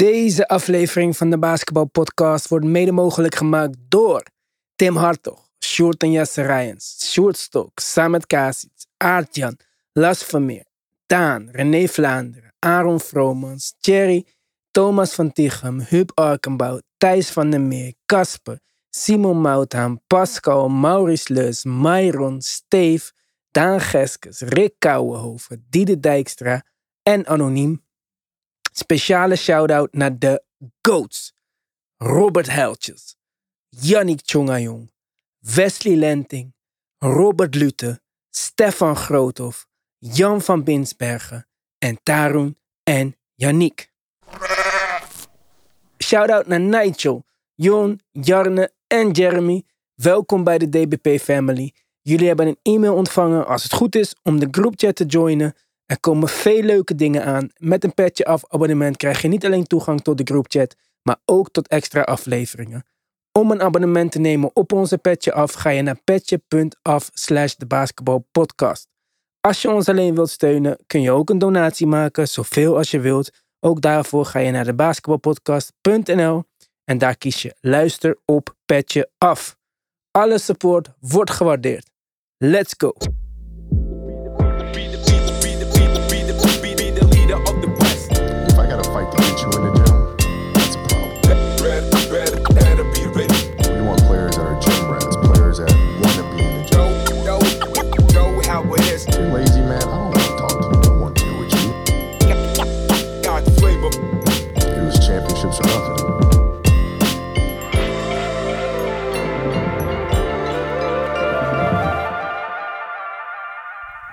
Deze aflevering van de Basketball Podcast wordt mede mogelijk gemaakt door Tim Hartog, Sjoerd en Jesse Rijens, Sjoerd Stok, Samet Kasic, Aartjan, Las Vermeer, Daan, René Vlaanderen, Aaron Vromans, Thierry, Thomas van Tichem, Huub Arkenbouw, Thijs van der Meer, Kasper, Simon Moutham, Pascal, Maurice Leus, Myron, Steef, Daan Geskes, Rick Kouwenhoven, Diede Dijkstra en Anoniem. Speciale shout-out naar de GOATs. Robert Heltjes, Yannick Tjongajong, Wesley Lenting, Robert Lute, Stefan Groothoff, Jan van Binsbergen en Tarun en Yannick. Shout-out naar Nigel, Jon, Jarne en Jeremy. Welkom bij de DBP Family. Jullie hebben een e-mail ontvangen als het goed is om de groupchat te joinen. Er komen veel leuke dingen aan. Met een petje af abonnement krijg je niet alleen toegang tot de groupchat, maar ook tot extra afleveringen. Om een abonnement te nemen op onze petje af, ga je naar petje.af slash de basketbalpodcast. Als je ons alleen wilt steunen, kun je ook een donatie maken, zoveel als je wilt. Ook daarvoor ga je naar de basketbalpodcast.nl en daar kies je luister op petje af. Alle support wordt gewaardeerd. Let's go!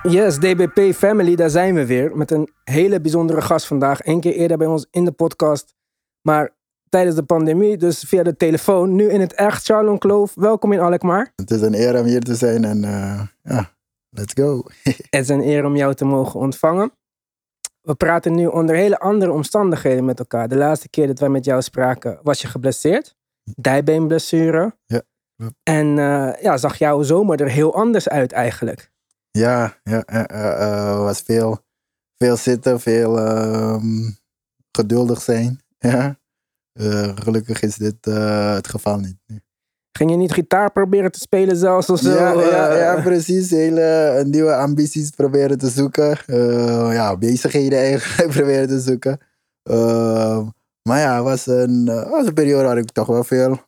Yes, DBP Family, daar zijn we weer. Met een hele bijzondere gast vandaag. Eén keer eerder bij ons in de podcast. Maar tijdens de pandemie, dus via de telefoon. Nu in het echt, Charlon Kloof. Welkom in Alkmaar. Het is een eer om hier te zijn en eh, ja, let's go. Het is een eer om jou te mogen ontvangen. We praten nu onder hele andere omstandigheden met elkaar. De laatste keer dat wij met jou spraken, was je geblesseerd. Dijbeenblessure. Ja. En eh, ja, zag jouw zomer er heel anders uit eigenlijk. Ja, ja, eh, was veel, veel zitten, veel ehm, geduldig zijn. Ja. Eh, gelukkig is dit eh, het geval niet. Ging je niet gitaar proberen te spelen zelfs of zo? Ja, ja, ja, precies. Hele nieuwe ambities proberen te zoeken. Eh, ja, bezigheden eigenlijk proberen te zoeken. Eh, maar ja, het was een, was een periode waar ik toch wel veel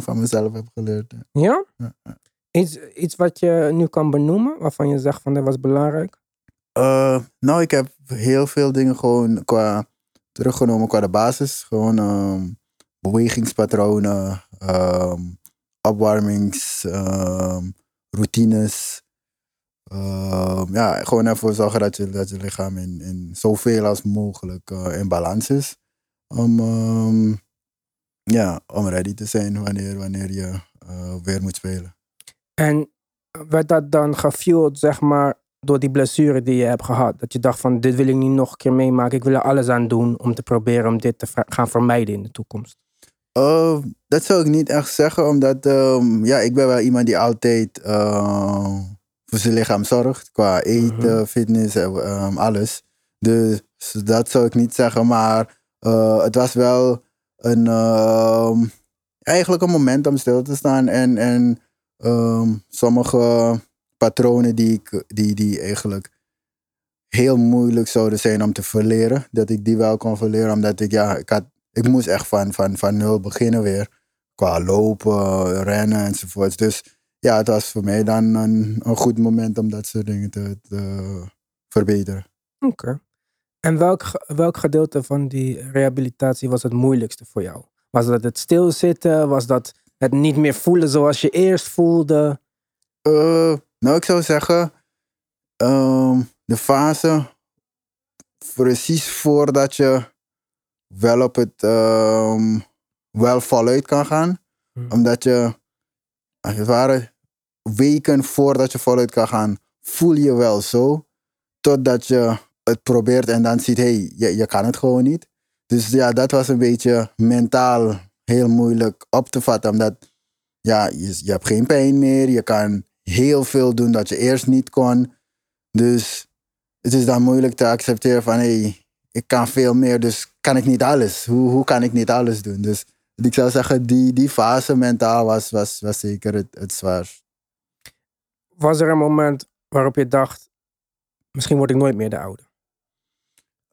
van mezelf heb geleerd. Ja? Ja, Iets, iets wat je nu kan benoemen, waarvan je zegt van dat was belangrijk? Eh, nou, ik heb heel veel dingen gewoon qua teruggenomen qua de basis. Gewoon ehm, bewegingspatronen, ehm, opwarmings, ehm, ja, gewoon ervoor zorgen dat je, dat je lichaam in, in zoveel als mogelijk eh, in balans is. Om, ja, om ready te zijn wanneer, wanneer je eh, weer moet spelen. En werd dat dan gefueled, zeg maar, door die blessure die je hebt gehad? Dat je dacht van, dit wil ik niet nog een keer meemaken. Ik wil er alles aan doen om te proberen om dit te gaan vermijden in de toekomst. Uh, dat zou ik niet echt zeggen, omdat ehm, ja, ik ben wel iemand die altijd eh, voor zijn lichaam zorgt. Qua eten, fitness, ehm, alles. Dus dat zou ik niet zeggen, maar eh, het was wel een, ehm, eigenlijk een moment om stil te staan en, en ehm, sommige patronen die, ik, die, die eigenlijk heel moeilijk zouden zijn om te verleren, dat ik die wel kon verleren, omdat ik, ja, ik had ik moest echt van, van, van nul beginnen weer. Qua lopen, rennen enzovoorts. Dus ja, het was voor mij dan een, een goed moment om dat soort dingen te, te verbeteren. Oké. En welk, welk gedeelte van die rehabilitatie was het moeilijkste voor jou? Was dat het stilzitten? Was dat het niet meer voelen zoals je eerst voelde? Eh, nou, ik zou zeggen, ehm, de fase precies voordat je wel op het ehm, wel voluit kan gaan. Hmm. Omdat je, als het ware, weken voordat je voluit kan gaan, voel je wel zo. Totdat je het probeert en dan ziet, hé, hey, je, je kan het gewoon niet. Dus ja, dat was een beetje mentaal heel moeilijk op te vatten. Omdat ja, je, je hebt geen pijn meer. Je kan heel veel doen dat je eerst niet kon. Dus het is dan moeilijk te accepteren van, hé, hey, ik kan veel meer, dus kan ik niet alles? Hoe, hoe kan ik niet alles doen? Dus ik zou zeggen, die, die fase mentaal was, was, was zeker het, het zwaarst. Was er een moment waarop je dacht, misschien word ik nooit meer de oude?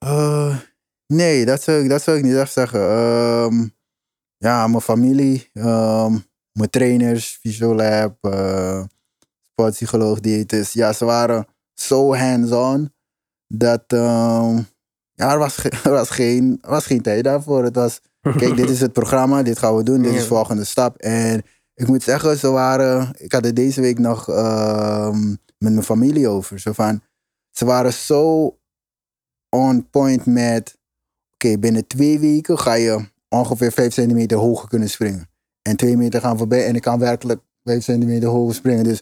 Uh, nee, dat zou, ik, dat zou ik niet echt zeggen. Ehm, ja, mijn familie, ehm, mijn trainers, fysiolab, uh, sportpsycholoog, diëtist. Ja, ze waren zo hands-on dat ehm, ja, er, was, er, was geen, er was geen tijd daarvoor. Het was, kijk, dit is het programma, dit gaan we doen, dit is de volgende stap. En ik moet zeggen, ze waren, ik had het deze week nog met mijn familie over. Zo van, ze waren zo on point met, oké, binnen twee weken ga je ongeveer 5 centimeter hoger kunnen springen. En twee meter gaan voorbij en ik kan werkelijk 5 centimeter hoger springen. Dus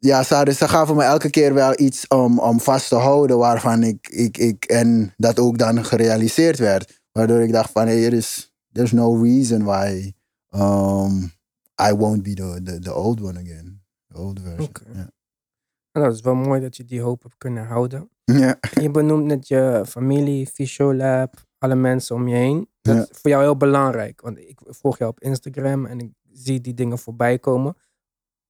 ja, ze, hadden, ze gaven me elke keer wel iets om, om vast te houden waarvan ik, ik, ik, en dat ook dan gerealiseerd werd. Waardoor ik dacht van, hey, er is there's no reason why um, I won't be the, the, the old one again. The old version. Okay. Nou, dat is wel mooi dat je die hoop hebt kunnen houden. Ja. Je benoemt net je familie, Fysiolab, alle mensen om je heen. Dat Ja. is voor jou heel belangrijk. Want ik volg jou op Instagram en ik zie die dingen voorbij komen.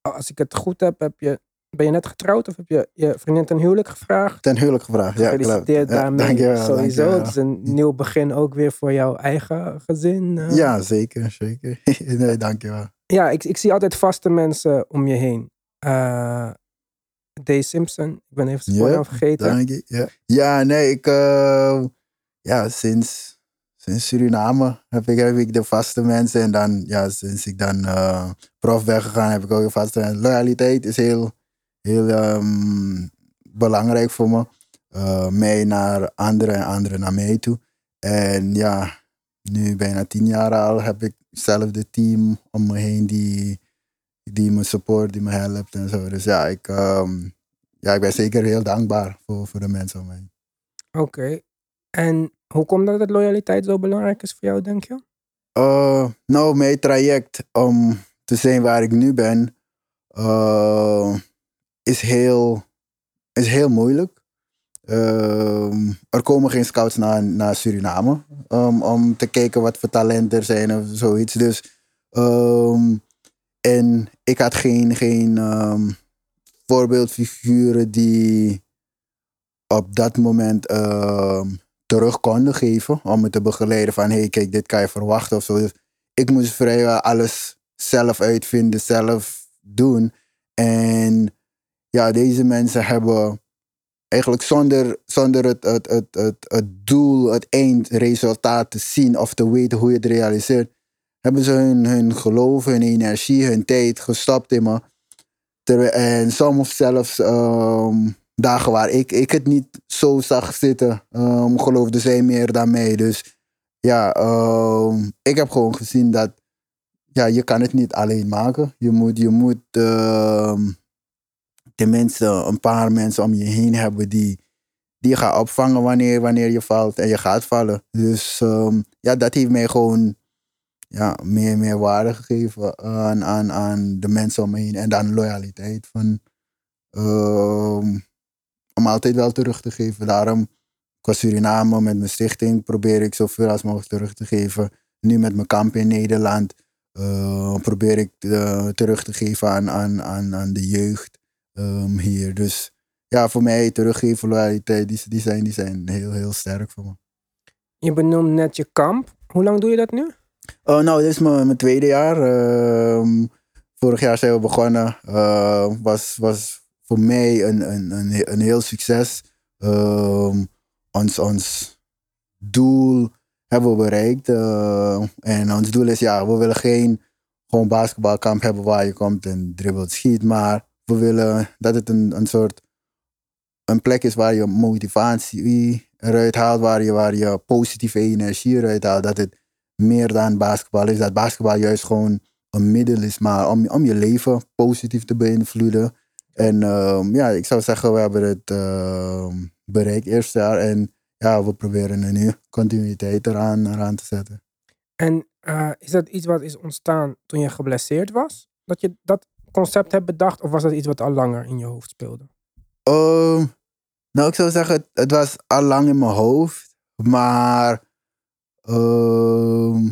Als ik het goed heb, heb je, ben je net getrouwd of heb je je vriendin ten huwelijk gevraagd? Ten huwelijk gevraagd. Ja. Gefeliciteerd Ja, daarmee. dankjewel, Sowieso. dankjewel. Het is een nieuw begin ook weer voor jouw eigen gezin. eh. Ja, zeker, zeker. nee, dankjewel. Ja, ik, ik zie altijd vaste mensen om je heen. Eh Dave Simpson, ik ben even zijn Ja, voornaam vergeten. Dank je. Ja, ja nee, ik... eh, ja, sinds, sinds Suriname heb ik, heb ik de vaste mensen. En dan, ja, sinds ik dan eh, prof ben gegaan, heb ik ook de vaste mensen. Loyaliteit is heel, heel ehm, belangrijk voor me. Eh, mij naar anderen en anderen naar mij toe. En ja, nu bijna tien jaar al heb ik hetzelfde team om me heen die, die me support, die me helpt en zo. Dus ja, ik, ehm, ja, ik ben zeker heel dankbaar voor, voor de mensen om me heen. Oké. En hoe komt dat dat loyaliteit zo belangrijk is voor jou, denk je? Uh, nou, mijn traject om te zijn waar ik nu ben, uh, is, heel, is heel moeilijk. Ehm, er komen geen scouts naar, naar Suriname um, om te kijken wat voor talenten er zijn of zoiets. Dus, um, en ik had geen, geen voorbeeldfiguren die op dat moment terug konden geven om me te begeleiden van hey kijk dit kan je verwachten of zo. Dus ik moest vrijwel alles zelf uitvinden, zelf doen. En ja, deze mensen hebben eigenlijk zonder, zonder het, het, het, het, het doel, het eindresultaat te zien of te weten hoe je het realiseert, hebben ze hun, hun geloof, hun energie, hun tijd gestopt in me. En soms zelfs um, dagen waar ik, ik het niet zo zag zitten, um, geloofden zij meer dan mij. Dus ja, um, ik heb gewoon gezien dat ja, je kan het niet alleen maken. Je moet, je moet tenminste een paar mensen om je heen hebben die, die je gaat opvangen wanneer, wanneer je valt en je gaat vallen. Dus ja, dat heeft mij gewoon ja, meer, meer waarde gegeven aan, aan, aan de mensen om me heen en dan loyaliteit. Van, om altijd wel terug te geven. Daarom, qua Suriname met mijn stichting probeer ik zoveel als mogelijk terug te geven. Nu met mijn kamp in Nederland uh, probeer ik uh, terug te geven aan, aan, aan, aan de jeugd um, hier. Dus ja, voor mij teruggeven, loyaliteit, die, die, zijn, die zijn heel, heel sterk voor me. Je benoemt net je kamp. Hoe lang doe je dat nu? Oh, nou, dit is mijn, mijn tweede jaar. Uh, vorig jaar zijn we begonnen. Uh, was, was voor mij een, een, een, een heel succes. Um, ons, ons doel hebben we bereikt. Uh, en ons doel is, ja, we willen geen gewoon basketbalkamp hebben waar je komt en dribbelt, schiet. Maar we willen dat het een, een soort een plek is waar je motivatie eruit haalt, waar je, waar je positieve energie eruit haalt. Dat het meer dan basketbal is. Dat basketbal juist gewoon een middel is, maar om, om je leven positief te beïnvloeden. En um, ja, ik zou zeggen, we hebben het uh, bereikt eerste jaar. En ja, we proberen er nu continuïteit eraan, eraan te zetten. En uh, is dat iets wat is ontstaan toen je geblesseerd was? Dat je dat concept hebt bedacht? Of was dat iets wat al langer in je hoofd speelde? Um, nou, ik zou zeggen, het, het was al lang in mijn hoofd. Maar Ehm,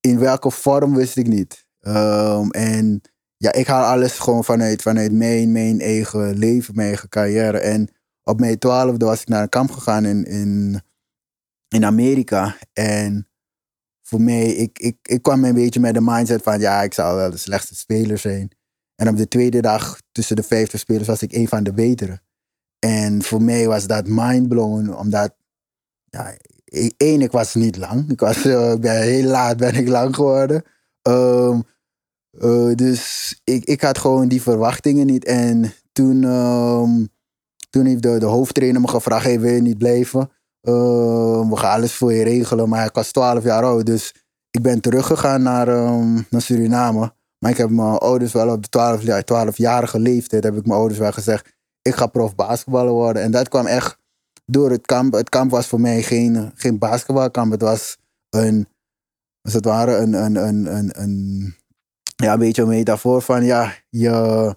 in welke vorm wist ik niet. Ehm, en ja, ik haal alles gewoon vanuit, vanuit mijn, mijn eigen leven, mijn eigen carrière. En op mijn twaalfde was ik naar een kamp gegaan in, in, in Amerika. En voor mij, ik, ik, ik kwam een beetje met de mindset van ja, ik zou wel de slechtste speler zijn. En op de tweede dag tussen de 50 spelers was ik een van de betere. En voor mij was dat mindblown, omdat ja, e- één, ik was niet lang. Ik was eh, heel laat ben ik lang geworden. Ehm, eh, dus ik, ik had gewoon die verwachtingen niet. En toen, ehm, toen heeft de, de hoofdtrainer me gevraagd, hey, wil je niet blijven? Ehm, we gaan alles voor je regelen. Maar ik was 12 jaar oud, dus ik ben teruggegaan naar, ehm, naar Suriname. Maar ik heb mijn ouders wel op de 12, ja, 12-jarige leeftijd, heb ik mijn ouders wel gezegd, ik ga prof basketballer worden. En dat kwam echt door het kamp. Het kamp was voor mij geen, geen basketbalkamp. Het was een, als het ware, een, een, een, ja, een beetje een metafoor van, ja, je,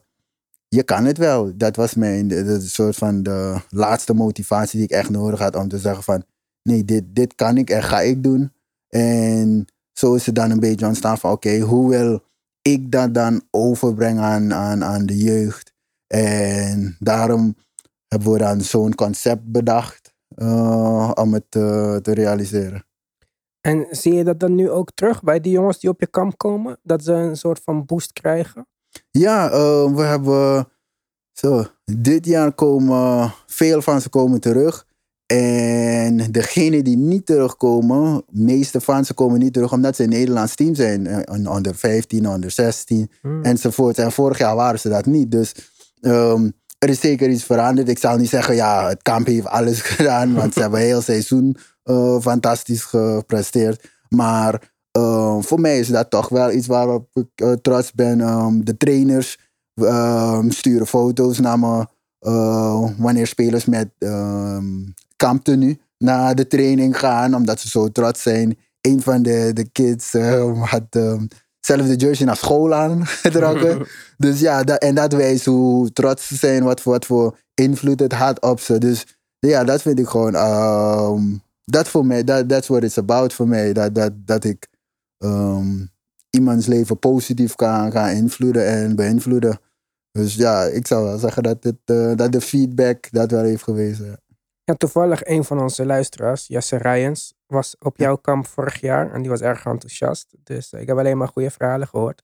je kan het wel. Dat was mijn de soort van de laatste motivatie die ik echt nodig had om te zeggen van, nee, dit, dit kan ik en ga ik doen. En zo is het dan een beetje ontstaan van, oké, hoe wil ik dat dan overbrengen aan, aan, aan de jeugd? En daarom hebben we dan zo'n concept bedacht eh, om het eh, te realiseren. En zie je dat dan nu ook terug bij die jongens die op je kamp komen? Dat ze een soort van boost krijgen? Ja, eh, we hebben zo, dit jaar komen veel van ze komen terug. En degenen die niet terugkomen, de meeste van ze komen niet terug omdat ze een Nederlands team zijn. eh, een Onder 15, onder 16 Hmm. enzovoort. En vorig jaar waren ze dat niet. Dus ehm, er is zeker iets veranderd. Ik zal niet zeggen, ja, het kamp heeft alles gedaan. Want ze hebben heel seizoen eh, fantastisch gepresteerd. Maar eh, voor mij is dat toch wel iets waarop ik eh, trots ben. Ehm, de trainers ehm, sturen foto's naar me. wanneer spelers met um, kamptenu naar de training gaan. Omdat ze zo trots zijn. Een van de, de kids ehm, had ehm, zelf de jersey naar school aangetrokken. dus ja, dat, en dat wijst hoe trots ze zijn. Wat voor, wat voor invloed het had op ze. Dus ja, dat vind ik gewoon... ehm, dat voor mij, dat that's what it's about voor mij. Dat, dat, dat ik ehm, iemands leven positief kan, kan invloeden en beïnvloeden. Dus ja, ik zou wel zeggen dat, het, eh, dat de feedback dat wel heeft gewezen. Ja, toevallig een van onze luisteraars, Jesse Rijens, was op jouw kamp vorig jaar en die was erg enthousiast. Dus eh, ik heb alleen maar goede verhalen gehoord.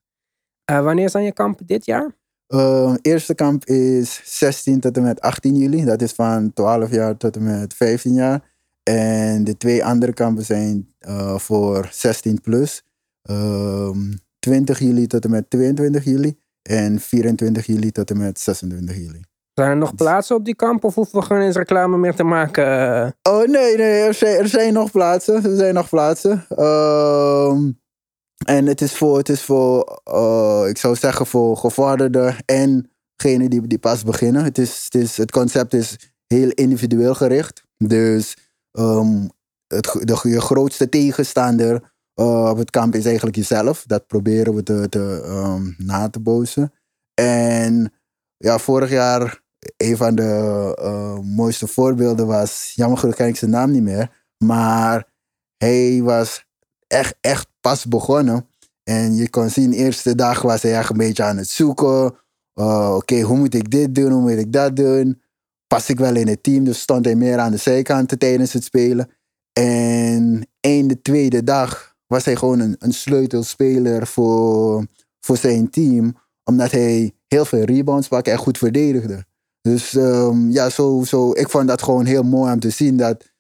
Eh, wanneer zijn je kamp dit jaar? Uh, eerste kamp is 16 tot en met 18 juli. Dat is van 12 jaar tot en met 15 jaar. En de twee andere kampen zijn uh, voor 16 plus. Um, 20 juli tot en met 22 juli. En 24 juli tot en met 26 juli. Zijn er nog plaatsen op die kamp of hoeven we geen eens reclame meer te maken? eh? Oh nee, nee er, zijn, er zijn nog plaatsen. Er zijn nog plaatsen. Ehm, en het is voor, het is voor uh, ik zou zeggen, voor gevorderden en degenen die, die pas beginnen. Het, is, het, is, het concept is heel individueel gericht. Dus um, het, de, je grootste tegenstander uh, op het kamp is eigenlijk jezelf. Dat proberen we te, te, um, na te bootsen. En ja, vorig jaar, een van de uh, mooiste voorbeelden was, jammer genoeg ken ik zijn naam niet meer, maar hij was echt, echt pas begonnen. En je kon zien, de eerste dag was hij echt een beetje aan het zoeken. Uh, Oké, hoe moet ik dit doen? Hoe moet ik dat doen? Pas ik wel in het team? Dus stond hij meer aan de zijkant tijdens het spelen. En één de tweede dag was hij gewoon een, een sleutelspeler voor, voor zijn team. Omdat hij heel veel rebounds pakte en goed verdedigde. Dus um, ja, zo, zo, ik vond dat gewoon heel mooi om te zien dat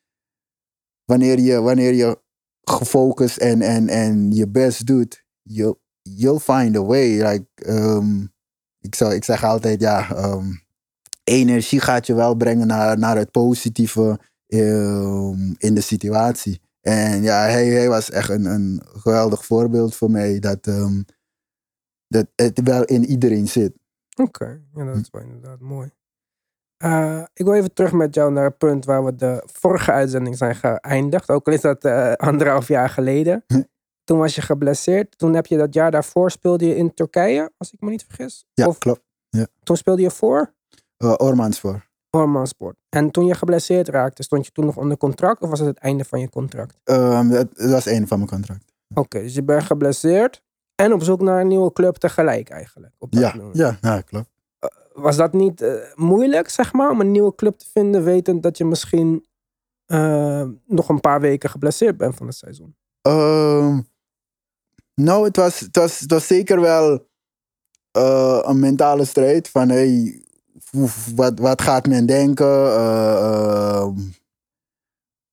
wanneer je, wanneer je gefocust en, en, en je best doet, you'll, you'll find a way. Like, um, ik, zou, ik zeg altijd, ja, um, energie gaat je wel brengen naar, naar het positieve in de situatie. En ja, hij, hij was echt een, een geweldig voorbeeld voor mij dat, dat het wel in iedereen zit. Oké, okay. ja, dat is wel inderdaad mooi. Uh, ik wil even terug met jou naar het punt waar we de vorige uitzending zijn geëindigd. Ook al is dat uh, anderhalf jaar geleden. Hm. Toen was je geblesseerd. Toen heb je dat jaar daarvoor speelde je in Turkije, als ik me niet vergis. Ja, of, klopt. Ja. Toen speelde je voor? Uh, Ormans voor. Ormansport. En toen je geblesseerd raakte, stond je toen nog onder contract of was het het einde van je contract? Ehm, dat, dat was een van mijn contract. Oké, dus je bent geblesseerd en op zoek naar een nieuwe club tegelijk eigenlijk. Op dat Ja, moment. ja, ja, klopt. Was dat niet eh, moeilijk, zeg maar, om een nieuwe club te vinden, wetend dat je misschien eh, nog een paar weken geblesseerd bent van het seizoen? Ehm, nou, het was, het, was, zeker wel eh, een mentale strijd. Van hey, wat, wat gaat men denken? Eh, ehm,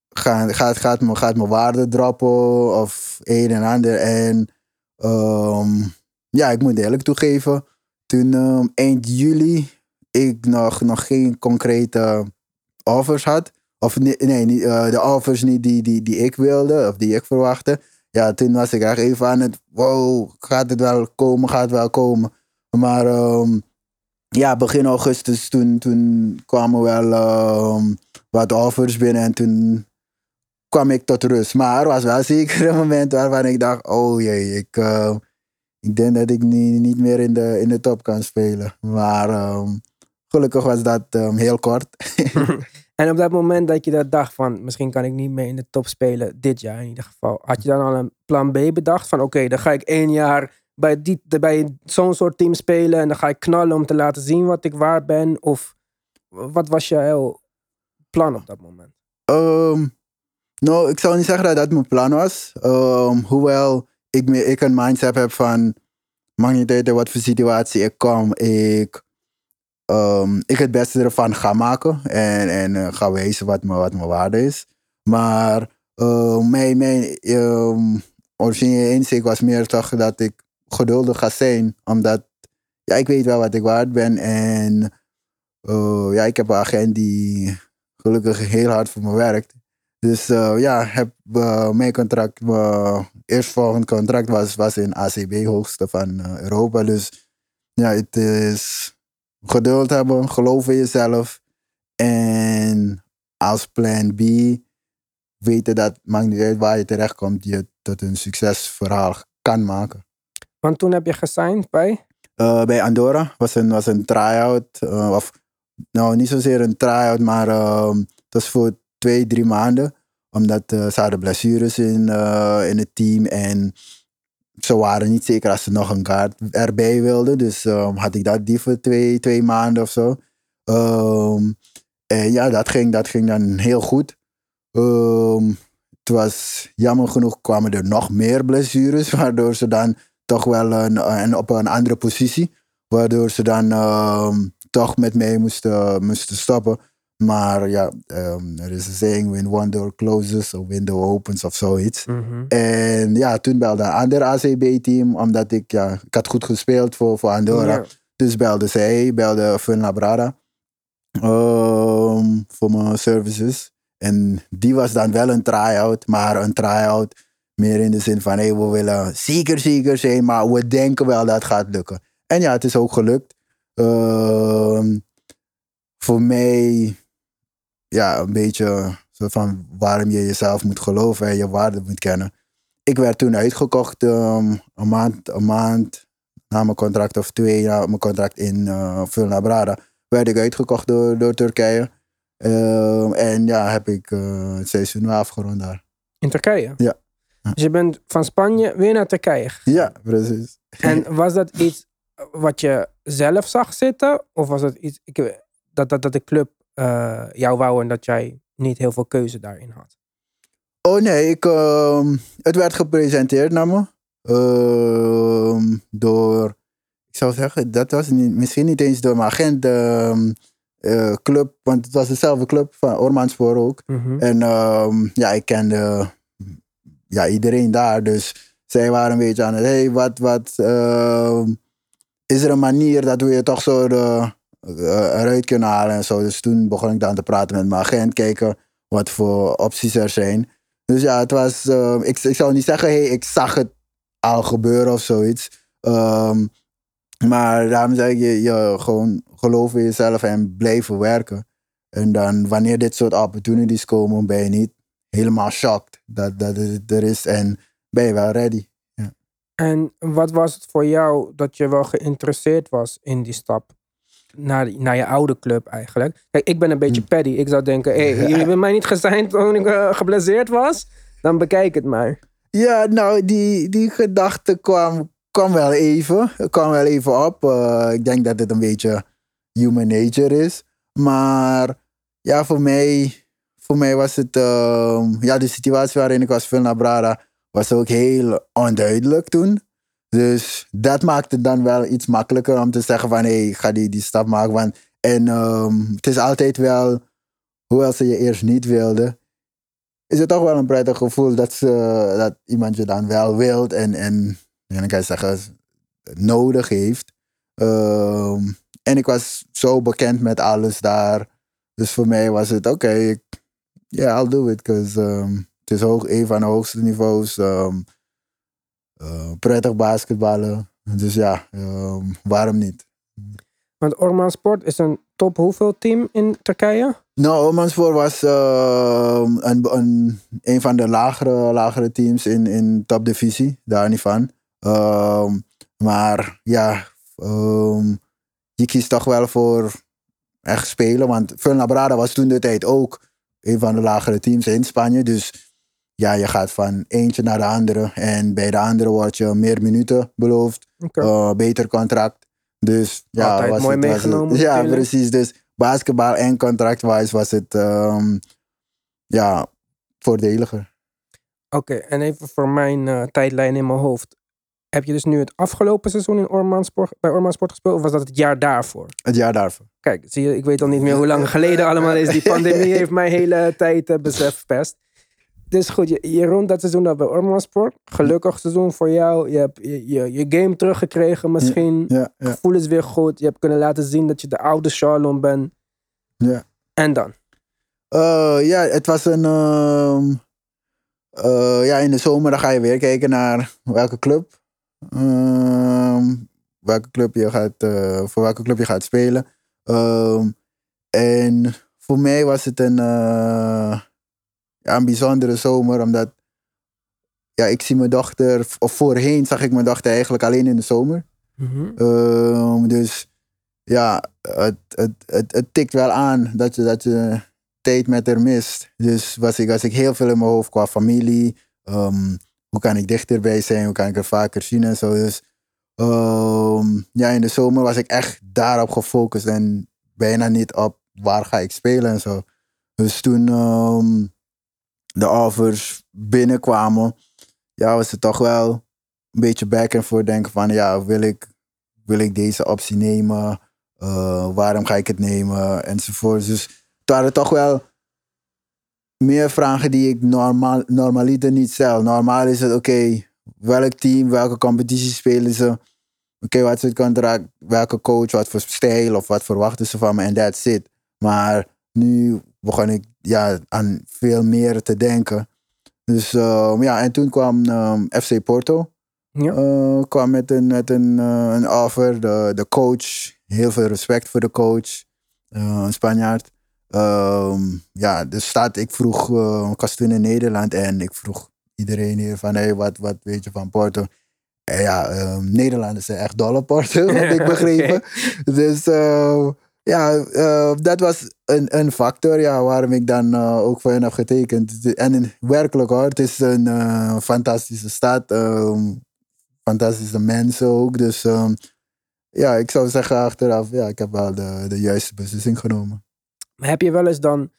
gaat, gaat, gaat, mijn, gaat mijn waarde droppen? Of een en ander. En ehm, ja, ik moet eerlijk toegeven. Toen ehm, eind juli ik nog, nog geen concrete offers had. Of nee, eh, de offers niet die, die, die ik wilde of die ik verwachtte. Ja, toen was ik echt even aan het, wow, gaat het wel komen, gaat het wel komen. Maar ehm, ja, begin augustus toen, toen kwamen wel ehm, wat offers binnen en toen kwam ik tot rust. Maar er was wel zeker een moment waarvan ik dacht, oh jee, ik, eh, ik denk dat ik niet, niet meer in de, in de top kan spelen. Maar ehm, gelukkig was dat ehm, heel kort. En op dat moment dat je dat dacht van, misschien kan ik niet meer in de top spelen, dit jaar in ieder geval. Had je dan al een plan B bedacht van, oké, dan ga ik één jaar bij, die, bij zo'n soort team spelen en dan ga ik knallen om te laten zien wat ik waard ben? Of wat was jouw plan op dat moment? Ehm, nou, ik zou niet zeggen dat dat mijn plan was. Hoewel ik, ik een mindset heb van... Maakt niet uit wat voor situatie ik kom. Ik, ehm, ik het beste ervan ga maken. En, en eh, ga wijzen wat, wat mijn waarde is. Maar ehm, mijn, mijn ehm, originele inzicht was meer toch dat ik geduldig ga zijn. Omdat ja, ik weet wel wat ik waard ben. En eh, ja, ik heb een agent die gelukkig heel hard voor me werkt. Dus eh, ja, heb, eh, mijn contract, mijn eerstvolgend contract was, was in ACB, hoogste van Europa. Dus ja, het is geduld hebben, geloof in jezelf. En als plan B weten dat, maakt niet uit waar je terechtkomt, je tot een succesverhaal kan maken. Want toen heb je gesigned bij? Bij Andorra was een, was een try-out. of nou, niet zozeer een try-out, maar ehm, het was voor twee, drie maanden. Omdat eh, ze hadden blessures in, eh, in het team. En ze waren niet zeker als ze nog een kaart erbij wilden. Dus ehm, had ik dat die voor twee, twee maanden of zo. Ehm, en ja, dat ging, dat ging dan heel goed. Ehm, het was jammer genoeg kwamen er nog meer blessures. Waardoor ze dan toch wel een, op een andere positie. Waardoor ze dan toch met mij moesten, moesten stoppen. Maar ja, ehm, er is een saying, when one door closes, a window opens of zoiets. En ja, toen belde een ander ACB-team, omdat ik, ja, ik had goed gespeeld voor, voor Andorra. Ja. Dus belde zij, belde Fuenlabrada ehm voor mijn services. En die was dan wel een try-out, maar een try-out meer in de zin van, hey, we willen zeker zeker zijn, maar we denken wel dat het gaat lukken. En ja, het is ook gelukt. Ehm, voor mij, ja, een beetje zo van waarom je jezelf moet geloven en je waarde moet kennen. Ik werd toen uitgekocht ehm, een, maand, een maand na mijn contract of twee na mijn contract in uh, Fulnabrada. Werd ik uitgekocht door, door Turkije. Ehm, en ja, heb ik eh, het seizoen afgerond daar. In Turkije? Ja. Dus je bent van Spanje weer naar Turkije. Ja, precies. En was dat iets wat je zelf zag zitten? Of was dat iets ik, dat, dat, dat de club eh, jou wou en dat jij niet heel veel keuze daarin had? Oh nee, ik, ehm, het werd gepresenteerd naar me. Ehm, door, ik zou zeggen, dat was niet, misschien niet eens door mijn agent. ehm, eh, club, want het was dezelfde club van Ormanspoor ook. En ehm, ja, ik kende ja, iedereen daar. Dus zij waren een beetje aan het, hey, wat, wat, is er een manier dat we je toch zo de, eruit kunnen halen en zo. Dus toen begon ik dan te praten met mijn agent, kijken wat voor opties er zijn. Dus ja, het was, ehm, ik, zou niet zeggen, hey, ik zag het al gebeuren of zoiets. Ehm, maar daarom zeg je, je gewoon geloof in jezelf en blijven werken. En dan wanneer dit soort opportunities komen, ben je niet helemaal shocked dat, dat het er is. En ben je wel ready. En wat was het voor jou dat je wel geïnteresseerd was in die stap? Naar, naar je oude club eigenlijk. Kijk, ik ben een beetje Hm. paddy. Ik zou denken, hé, hey, jullie hebben mij niet gesigned toen ik eh, geblesseerd was. Dan bekijk het maar. Ja, nou, die, die gedachte kwam, kwam wel even. kwam wel even op. Eh, ik denk dat het een beetje human nature is. Maar ja, voor mij, voor mij was het... ehm, ja, de situatie waarin ik was veel naar Brada was ook heel onduidelijk toen. Dus dat maakte het dan wel iets makkelijker om te zeggen van... hé, hey, ga die, die stap maken. Want, en ehm, het is altijd wel... Hoewel ze je eerst niet wilden is het toch wel een prettig gevoel dat, ze, dat iemand je dan wel wilt en, en, kan zeggen, nodig heeft. Ehm, en ik was zo bekend met alles daar. Dus voor mij was het, oké, ik- ja, I'll do it. Because het is hoog, een van de hoogste niveaus. ehm, prettig basketballen. Dus ja, ehm, waarom niet? Want Orman Sport is een top hoeveel team in Turkije? Nou, Omanspoor was ehm, een, een, een van de lagere, lagere teams in, in topdivisie. Daar niet van. Ehm, maar ja, je kiest toch wel voor echt spelen. Want Fuenlabrada was toen de tijd ook een van de lagere teams in Spanje. Dus ja, je gaat van eentje naar de andere. En bij de andere word je meer minuten beloofd. Eh, beter contract. Dus ja, Altijd was mooi het, was het- meegenomen ja, natuurlijk. precies. Dus basketbal en contract-wise was het ehm, ja, voordeliger. Oké, en even voor mijn eh, tijdlijn in mijn hoofd. Heb je dus nu het afgelopen seizoen in Orman Sport, bij Orman Sport gespeeld? Of was dat het jaar daarvoor? Het jaar daarvoor. Kijk, zie je, ik weet al niet meer hoe lang geleden allemaal is. Die pandemie heeft mijn hele tijd eh, besef verpest. Dus goed, je, je rond dat seizoen dat bij Orman Sport. Gelukkig seizoen voor jou. Je hebt je, je, je game teruggekregen misschien. Ja, ja, Gevoel is weer goed. Je hebt kunnen laten zien dat je de oude Charlon bent. ja. En dan? Eh, ja, het was een. ehm, eh, ja, in de zomer dan ga je weer kijken naar welke club. ehm, welke club je gaat, eh, voor welke club je gaat spelen. Ehm, en voor mij was het een, ja, een bijzondere zomer, omdat ja, ik zie mijn dochter, of voorheen zag ik mijn dochter eigenlijk alleen in de zomer. Mhm. Ehm, dus ja, het, het, het, het tikt wel aan dat je, dat je tijd met haar mist. Dus was ik, was ik heel veel in mijn hoofd qua familie. Ehm, hoe kan ik dichterbij zijn? Hoe kan ik haar vaker zien en zo. Dus ehm, ja, in de zomer was ik echt daarop gefocust en bijna niet op waar ga ik spelen en zo. Dus toen de offers binnenkwamen, ja, was het toch wel een beetje back en forth denken van ja, wil ik, wil ik deze optie nemen? Eh, waarom ga ik het nemen? Enzovoort. Dus het waren toch wel meer vragen die ik normaal, normaliter niet stel. Normaal is het oké, welk team, welke competitie spelen ze? Oké, wat is het contract? Welke coach, wat voor stijl of wat verwachten ze van me? En that's it. Maar nu begon ik ja, aan veel meer te denken. Dus ehm, ja, en toen kwam ehm, FC Porto. Ja. Eh, kwam met een, met een, eh, een offer. De, de coach, heel veel respect voor de coach. Eh, een Spanjaard. Ehm, ja, dus staat, ik vroeg, ik was toen in Nederland en ik vroeg iedereen hier van, hey, wat, wat weet je van Porto? En ja, Nederlanders zijn echt dol op Porto, heb ik begrepen. Dus ja, eh, dat was een, een factor ja, waarom ik dan eh, ook voor hen heb getekend. En werkelijk hoor, het is een eh, fantastische stad. ehm, fantastische mensen ook. Dus ehm, ja, ik zou zeggen achteraf, ja, ik heb wel de, de juiste beslissing genomen. Maar heb je wel eens dan,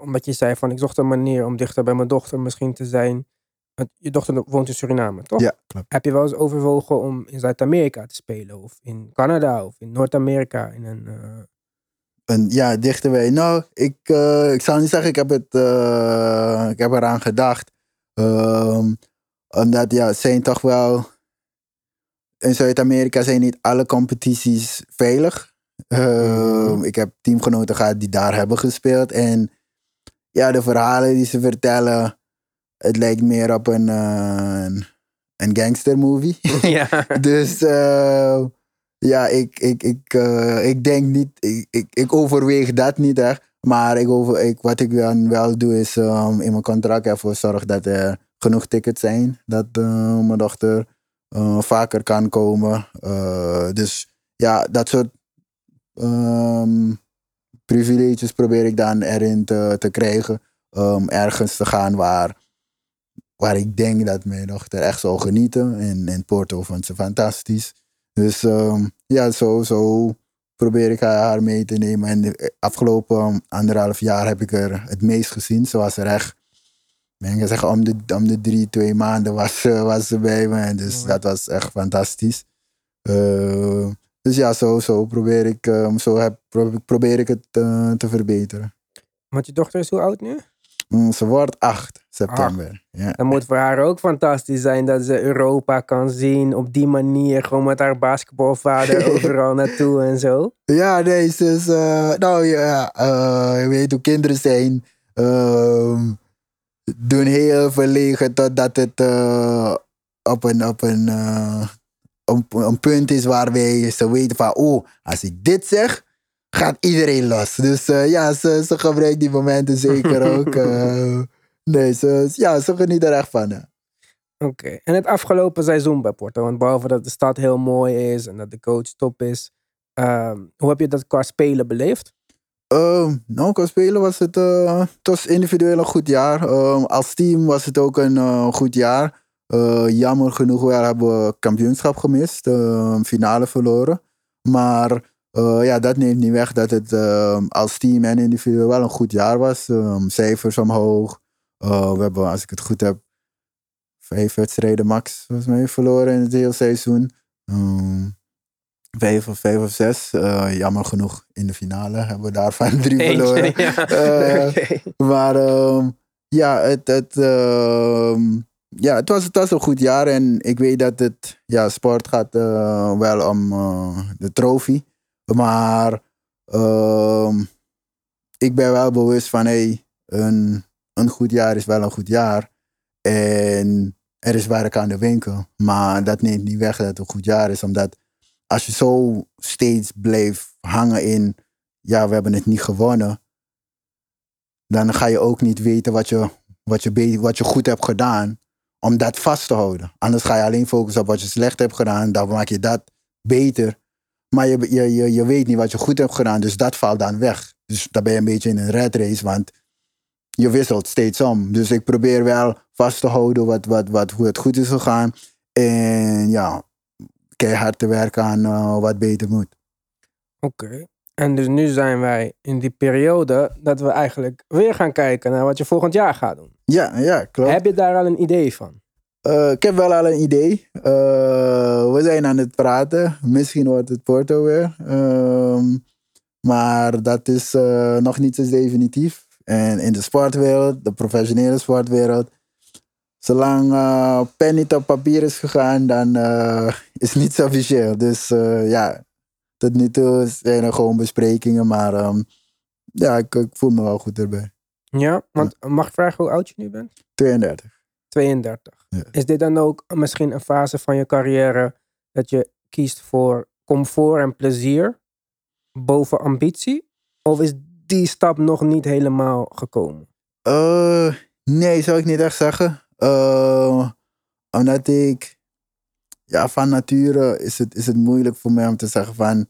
omdat je zei van ik zocht een manier om dichter bij mijn dochter misschien te zijn. Want je dochter woont in Suriname, toch? Ja, klopt. Heb je wel eens overwogen om in Zuid-Amerika te spelen? Of in Canada of in Noord-Amerika? In een, eh, En ja, dichterbij. Nou, ik, eh, ik zou niet zeggen, ik heb, het, eh, ik heb eraan gedacht. Ehm, omdat ja, zijn toch wel. In Zuid-Amerika zijn niet alle competities veilig. Ehm, Mhm. Ik heb teamgenoten gehad die daar hebben gespeeld. En ja, de verhalen die ze vertellen, het lijkt meer op een, eh, een, een gangstermovie. ja. Dus eh, ja, ik, ik, ik, eh, ik denk niet, ik, ik, ik overweeg dat niet echt. Maar ik over, ik, wat ik dan wel doe is um, in mijn contract ervoor zorgen dat er genoeg tickets zijn. Dat eh, mijn dochter eh, vaker kan komen. Dus ja, dat soort ehm, privileges probeer ik dan erin te, te krijgen. Om ergens te gaan waar, waar ik denk dat mijn dochter echt zal genieten. En in Porto vond ze fantastisch. Dus ehm, ja, zo, zo probeer ik haar, mee te nemen. En de afgelopen anderhalf jaar heb ik er het meest gezien. Ze was er echt, ik kan zeggen, om de, om de drie, twee maanden was, ze- was ze bij me. Dus Mooi. dat was echt fantastisch. Eh, dus ja, zo, zo probeer ik, ehm, zo heb, pro- probeer ik het eh, te verbeteren. Want je dochter is hoe oud nu? Mm, ze wordt 8 september. Ja. Dan moet voor haar ook fantastisch zijn dat ze Europa kan zien op die manier. Gewoon met haar basketbalvader overal naartoe en zo. Ja, nee, eh, nou ja, eh, je weet hoe kinderen zijn. ehm, doen heel verlegen totdat het eh, op een, op een, een, punt is waar wij ze weten van, oh, als ik dit zeg, gaat iedereen los. Dus ja, ze, ze gebruikt die momenten zeker ook. Nee, ze, ja, ze geniet er echt van. ja. Oké. En het afgelopen seizoen bij Porto. Want behalve dat de stad heel mooi is en dat de coach top is. ehm, hoe heb je dat qua spelen beleefd? Ehm, nou, qua spelen was het, het was individueel een goed jaar. Ehm, als team was het ook een eh, goed jaar. Eh, jammer genoeg hebben we kampioenschap gemist. finale verloren. Maar ja, dat neemt niet weg dat het als team en individueel wel een goed jaar was. Cijfers omhoog. Eh, we hebben, als ik het goed heb, vijf wedstrijden max volgens mij verloren in het hele seizoen. Ehm, vijf of vijf of zes. Eh, jammer genoeg in de finale hebben we daarvan drie verloren. Ja. Oké. Maar ehm, ja, het, het, ehm, ja het, was, het was een goed jaar. En ik weet dat het, ja, sport gaat eh, wel om de trofee. Maar ehm, ik ben wel bewust van, hey, een, een goed jaar is wel een goed jaar. En er is werk aan de winkel. Maar dat neemt niet weg dat het een goed jaar is. Omdat als je zo steeds blijft hangen in, ja, we hebben het niet gewonnen dan ga je ook niet weten wat je, wat je, wat je goed hebt gedaan. Om dat vast te houden. Anders ga je alleen focussen op wat je slecht hebt gedaan. Dan maak je dat beter. Maar je, je, je, je weet niet wat je goed hebt gedaan. Dus dat valt dan weg. Dus dan ben je een beetje in een red race. Want je wisselt steeds om. Dus ik probeer wel vast te houden wat, wat, wat, hoe het goed is gegaan. En ja, keihard te werken aan eh, wat beter moet. Oké. En dus nu zijn wij in die periode dat we eigenlijk weer gaan kijken naar wat je volgend jaar gaat doen. Ja, ja, klopt. Heb je daar al een idee van? Eh, ik heb wel al een idee. Eh, we zijn aan het praten. Misschien wordt het Porto weer. Ehm, maar dat is nog niet zo definitief. En in de sportwereld, de professionele sportwereld, zolang eh, pen niet op papier is gegaan, dan eh, is het niet zo officieel. Dus eh, ja, tot nu toe zijn er gewoon besprekingen. Maar ehm, ja, ik, ik voel me wel goed erbij. Ja, want mag ik vragen hoe oud je nu bent? 32. 32. Ja. Is dit dan ook misschien een fase van je carrière dat je kiest voor comfort en plezier boven ambitie? Of is die stap nog niet helemaal gekomen? Eh, nee, zou ik niet echt zeggen. Eh, omdat ik, ja, van nature is het, is het moeilijk voor mij om te zeggen van,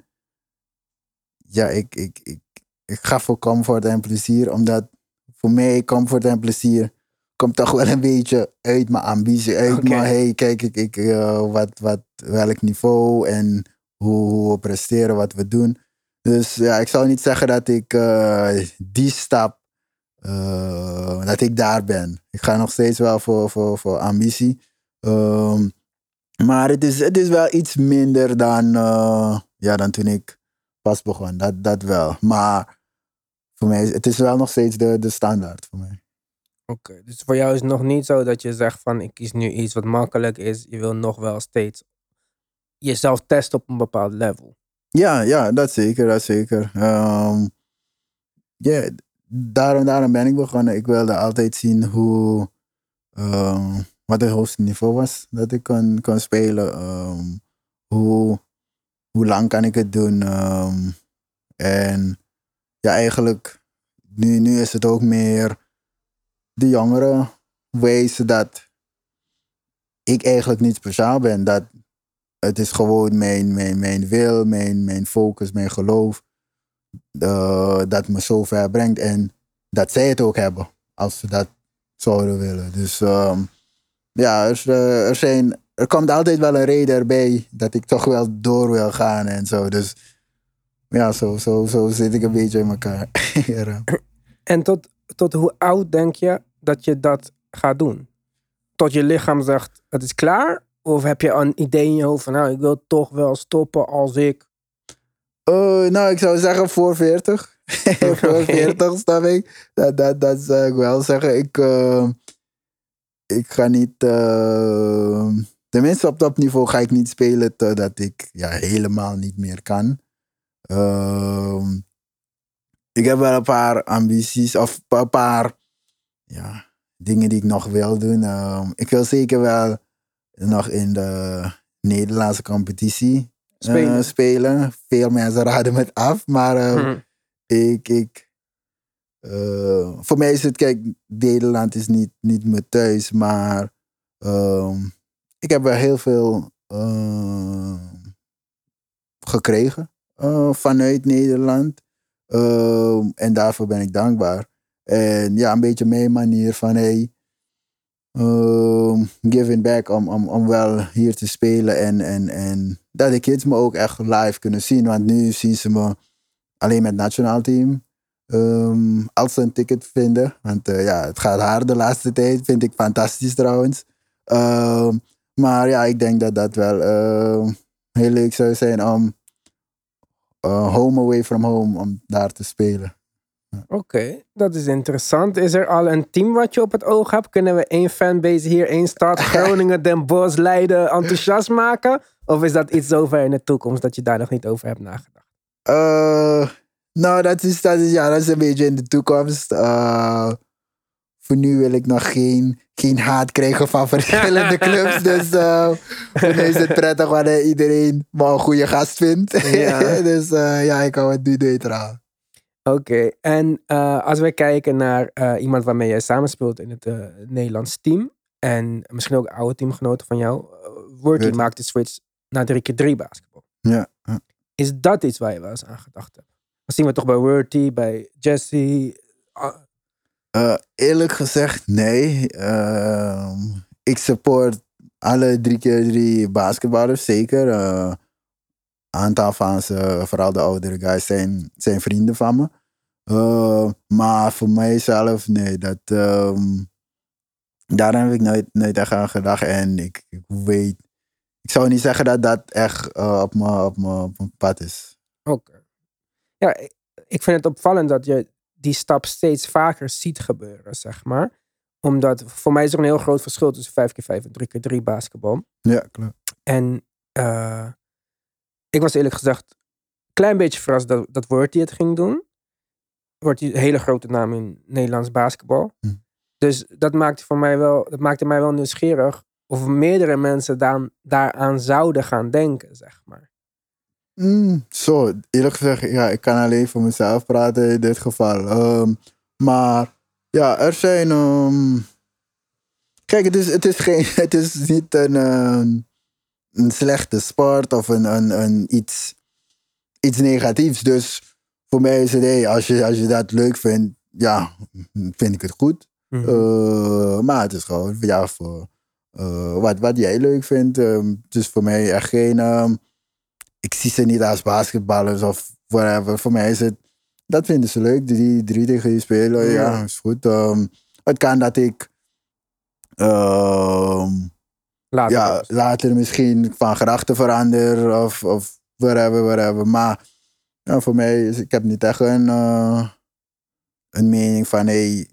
ja, ik, ik, ik, ik ga voor comfort en plezier, omdat voor mij comfort en plezier komt toch wel een beetje uit mijn ambitie, uit mijn, hey, kijk, ik, ik, eh, wat, wat, welk niveau en hoe, hoe we presteren, wat we doen. Dus ja, ik zou niet zeggen dat ik eh, die stap eh, dat ik daar ben. Ik ga nog steeds wel voor, voor, voor ambitie. Ehm, maar het is, het is wel iets minder dan, eh, ja, dan toen ik pas begon. Dat, dat wel. Maar voor mij het is wel nog steeds de, de standaard voor mij. Oké, dus voor jou is het nog niet zo dat je zegt van ik kies nu iets wat makkelijk is. Je wil nog wel steeds jezelf testen op een bepaald level. Ja, ja, dat zeker, dat zeker. Ja, daarom, daarom ben ik begonnen. Ik wilde altijd zien hoe, ehm, wat het hoogste niveau was dat ik kon, kon spelen. Ehm, hoe, hoe lang kan ik het doen? En ja, eigenlijk, nu, nu is het ook meer de jongeren wezen dat ik eigenlijk niet speciaal ben. Dat het is gewoon mijn, mijn, mijn wil, mijn, mijn focus, mijn geloof. eh, dat me zo ver brengt. En dat zij het ook hebben, als ze dat zouden willen. Dus ehm, ja, er, eh, er, zijn, er komt altijd wel een reden erbij dat ik toch wel door wil gaan en zo. Dus ja, zo, zo, zo zit ik een beetje in elkaar. En tot, tot hoe oud denk je dat je dat gaat doen? Tot je lichaam zegt, het is klaar? Of heb je een idee in je hoofd van, nou, ik wil toch wel stoppen als ik... Eh, nou, ik zou zeggen voor 40. voor 40 snap ik. Dat, dat, dat zou ik wel zeggen. Ik, eh, ik ga niet. eh, tenminste, op dat niveau ga ik niet spelen totdat ik ja, helemaal niet meer kan. Ehm, ik heb wel een paar ambities of een paar ja, dingen die ik nog wil doen. Ehm, ik wil zeker wel nog in de Nederlandse competitie eh, Spelen. spelen. Veel mensen raden me het af, maar ehm, Hm. ik, ik, eh, voor mij is het, kijk, Nederland is niet, niet mijn thuis, maar ehm, ik heb wel heel veel gekregen eh, vanuit Nederland. Ehm, en daarvoor ben ik dankbaar. En ja, een beetje mijn manier van hey, ehm, giving back om, om, om wel hier te spelen. En, en, en dat de kids me ook echt live kunnen zien. Want nu zien ze me alleen met het nationaal team. Ehm, als ze een ticket vinden. Want eh, ja, het gaat hard de laatste tijd. Vind ik fantastisch trouwens. Ehm, maar ja, ik denk dat dat wel ehm, heel leuk zou zijn om eh, home away from home, om daar te spelen. Oké, dat is interessant. Is er al een team wat je op het oog hebt? Kunnen we één fanbase hier, één stad, Groningen, Den Bosch, Leiden enthousiast maken? Of is dat iets zo ver in de toekomst dat je daar nog niet over hebt nagedacht? Eh, nou, dat is, dat, is, ja, dat is een beetje in de toekomst. Eh, voor nu wil ik nog geen, geen haat krijgen van verschillende clubs. Dus eh, voor mij is het prettig wanneer iedereen me een goede gast vindt. Ja. dus ja, ik hou het nu neutraal. Oké, en eh, als we kijken naar eh, iemand waarmee jij samenspeelt in het eh, Nederlands team, en misschien ook oude teamgenoten van jou, uh, Wordy Weet- maakt de switch naar 3x3 basketbal. Ja. Is dat iets waar je wel eens aan gedacht hebt? Dat zien we toch bij Wordy, bij Jesse. ah, eerlijk gezegd, nee. Ehm, ik support alle drie keer drie basketballers, zeker. Aantal van ze, vooral de oudere guys, zijn, zijn vrienden van me. Eh, maar voor mijzelf, nee. Dat, ehm, daar heb ik nooit, nooit echt aan gedacht. En ik, ik weet... Ik zou niet zeggen dat dat echt eh, op mijn op mijn- op mijn pad is. Oké. Ja, ik- ik vind het opvallend dat je die stap steeds vaker ziet gebeuren, zeg maar. Omdat voor mij is er een heel groot verschil tussen 5x5 en 3x3 basketbal. Ja, klopt. En eh, ik was eerlijk gezegd een klein beetje verrast dat, dat Worthy het ging doen. Worthy een hele grote naam in Nederlands basketbal. Hm. Dus dat maakte, voor mij wel, dat maakte mij wel nieuwsgierig of meerdere mensen daar, daaraan zouden gaan denken, zeg maar. Mm, zo, eerlijk gezegd, ja, ik kan alleen voor mezelf praten in dit geval. Ehm, maar ja, er zijn. ehm, kijk, het is, het, is geen, het is niet een, ehm, een slechte sport of een, een, een iets, iets negatiefs. Dus voor mij is het, hey, als, je, als je dat leuk vindt, ja, vind ik het goed. Mhm. Eh, maar het is gewoon ja, voor eh, wat, wat jij leuk vindt. ehm, is voor mij echt geen. ehm, ik zie ze niet als basketballers of whatever. Voor mij is het. Dat vinden ze leuk. Drie, drie tegen je spelen. Ja, Ja. is goed. Ehm, het kan dat ik. Later. ja, dus. later misschien van gedachten verander of, of whatever, whatever. Maar ja, voor mij is, ik heb niet echt een, eh, een mening van hey,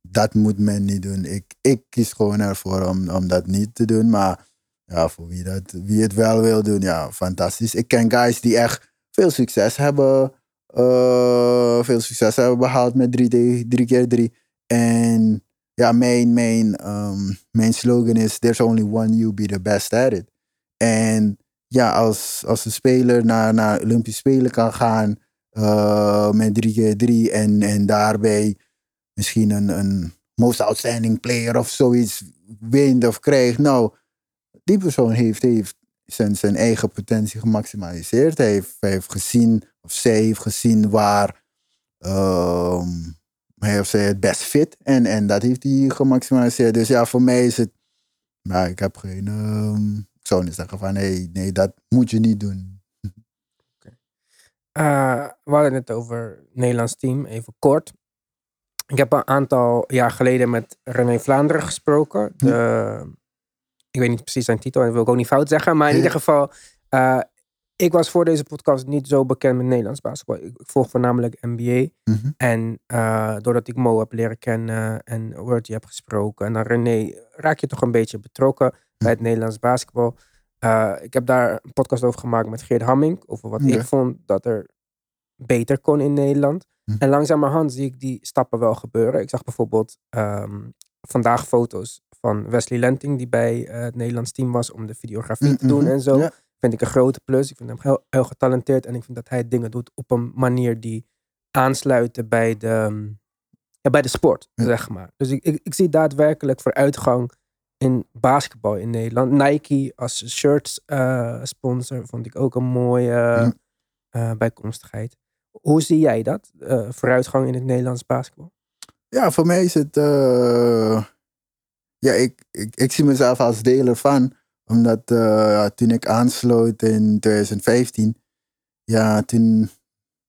dat moet men niet doen. Ik, ik kies gewoon ervoor om, om dat niet te doen. Maar ja, voor wie, dat, wie het wel wil doen, ja, fantastisch. Ik ken guys die echt veel succes hebben, eh, veel succes hebben behaald met 3 drie keer 3 En ja, mijn, mijn, ehm, mijn slogan is: There's only one you, be the best at it. En ja, als, als een speler naar, naar Olympische Spelen kan gaan eh, met 3 keer 3 en, en daarbij misschien een, een most outstanding player of zoiets wint of krijgt. Nou, die persoon heeft, heeft zijn, zijn eigen potentie gemaximaliseerd. Hij heeft, heeft gezien, of zij heeft gezien waar ehm, of zij het best fit. En, en dat heeft hij gemaximaliseerd. Dus ja, voor mij is het, nou, ik heb geen, ehm, ik zou niet zeggen van nee, nee, dat moet je niet doen. Eh, we hadden het over het Nederlands team, even kort. Ik heb een aantal jaar geleden met René Vlaanderen gesproken. De, ik weet niet precies zijn titel en dat wil ik ook niet fout zeggen. Maar in Ja. ieder geval, eh, ik was voor deze podcast niet zo bekend met Nederlands basketbal. Ik, volg voornamelijk NBA. Mhm. En eh, doordat ik Mo heb leren kennen en Wordje heb gesproken en dan René, raak je toch een beetje betrokken bij het Nederlands basketbal. Eh, ik heb daar een podcast over gemaakt met Geert Hamming, over wat Ja. ik vond dat er beter kon in Nederland. Hm. En langzamerhand zie ik die stappen wel gebeuren. Ik zag bijvoorbeeld ehm, vandaag foto's van Wesley Lenting, die bij eh, het Nederlands team was om de videografie te doen Mhm. en zo. Ja. Vind ik een grote plus. Ik vind hem heel, heel getalenteerd en ik vind dat hij dingen doet op een manier die aansluiten bij de, ehm, ja, bij de sport, Ja. zeg maar. Dus ik, ik, ik zie daadwerkelijk vooruitgang in basketbal in Nederland. Nike als shirt eh, sponsor vond ik ook een mooie Ja. eh, bijkomstigheid. Hoe zie jij dat? eh, vooruitgang in het Nederlands basketbal? Ja, voor mij is het. ja, ik, ik, ik zie mezelf als deler van. Omdat eh, toen ik aansloot in 2015. Ja, toen.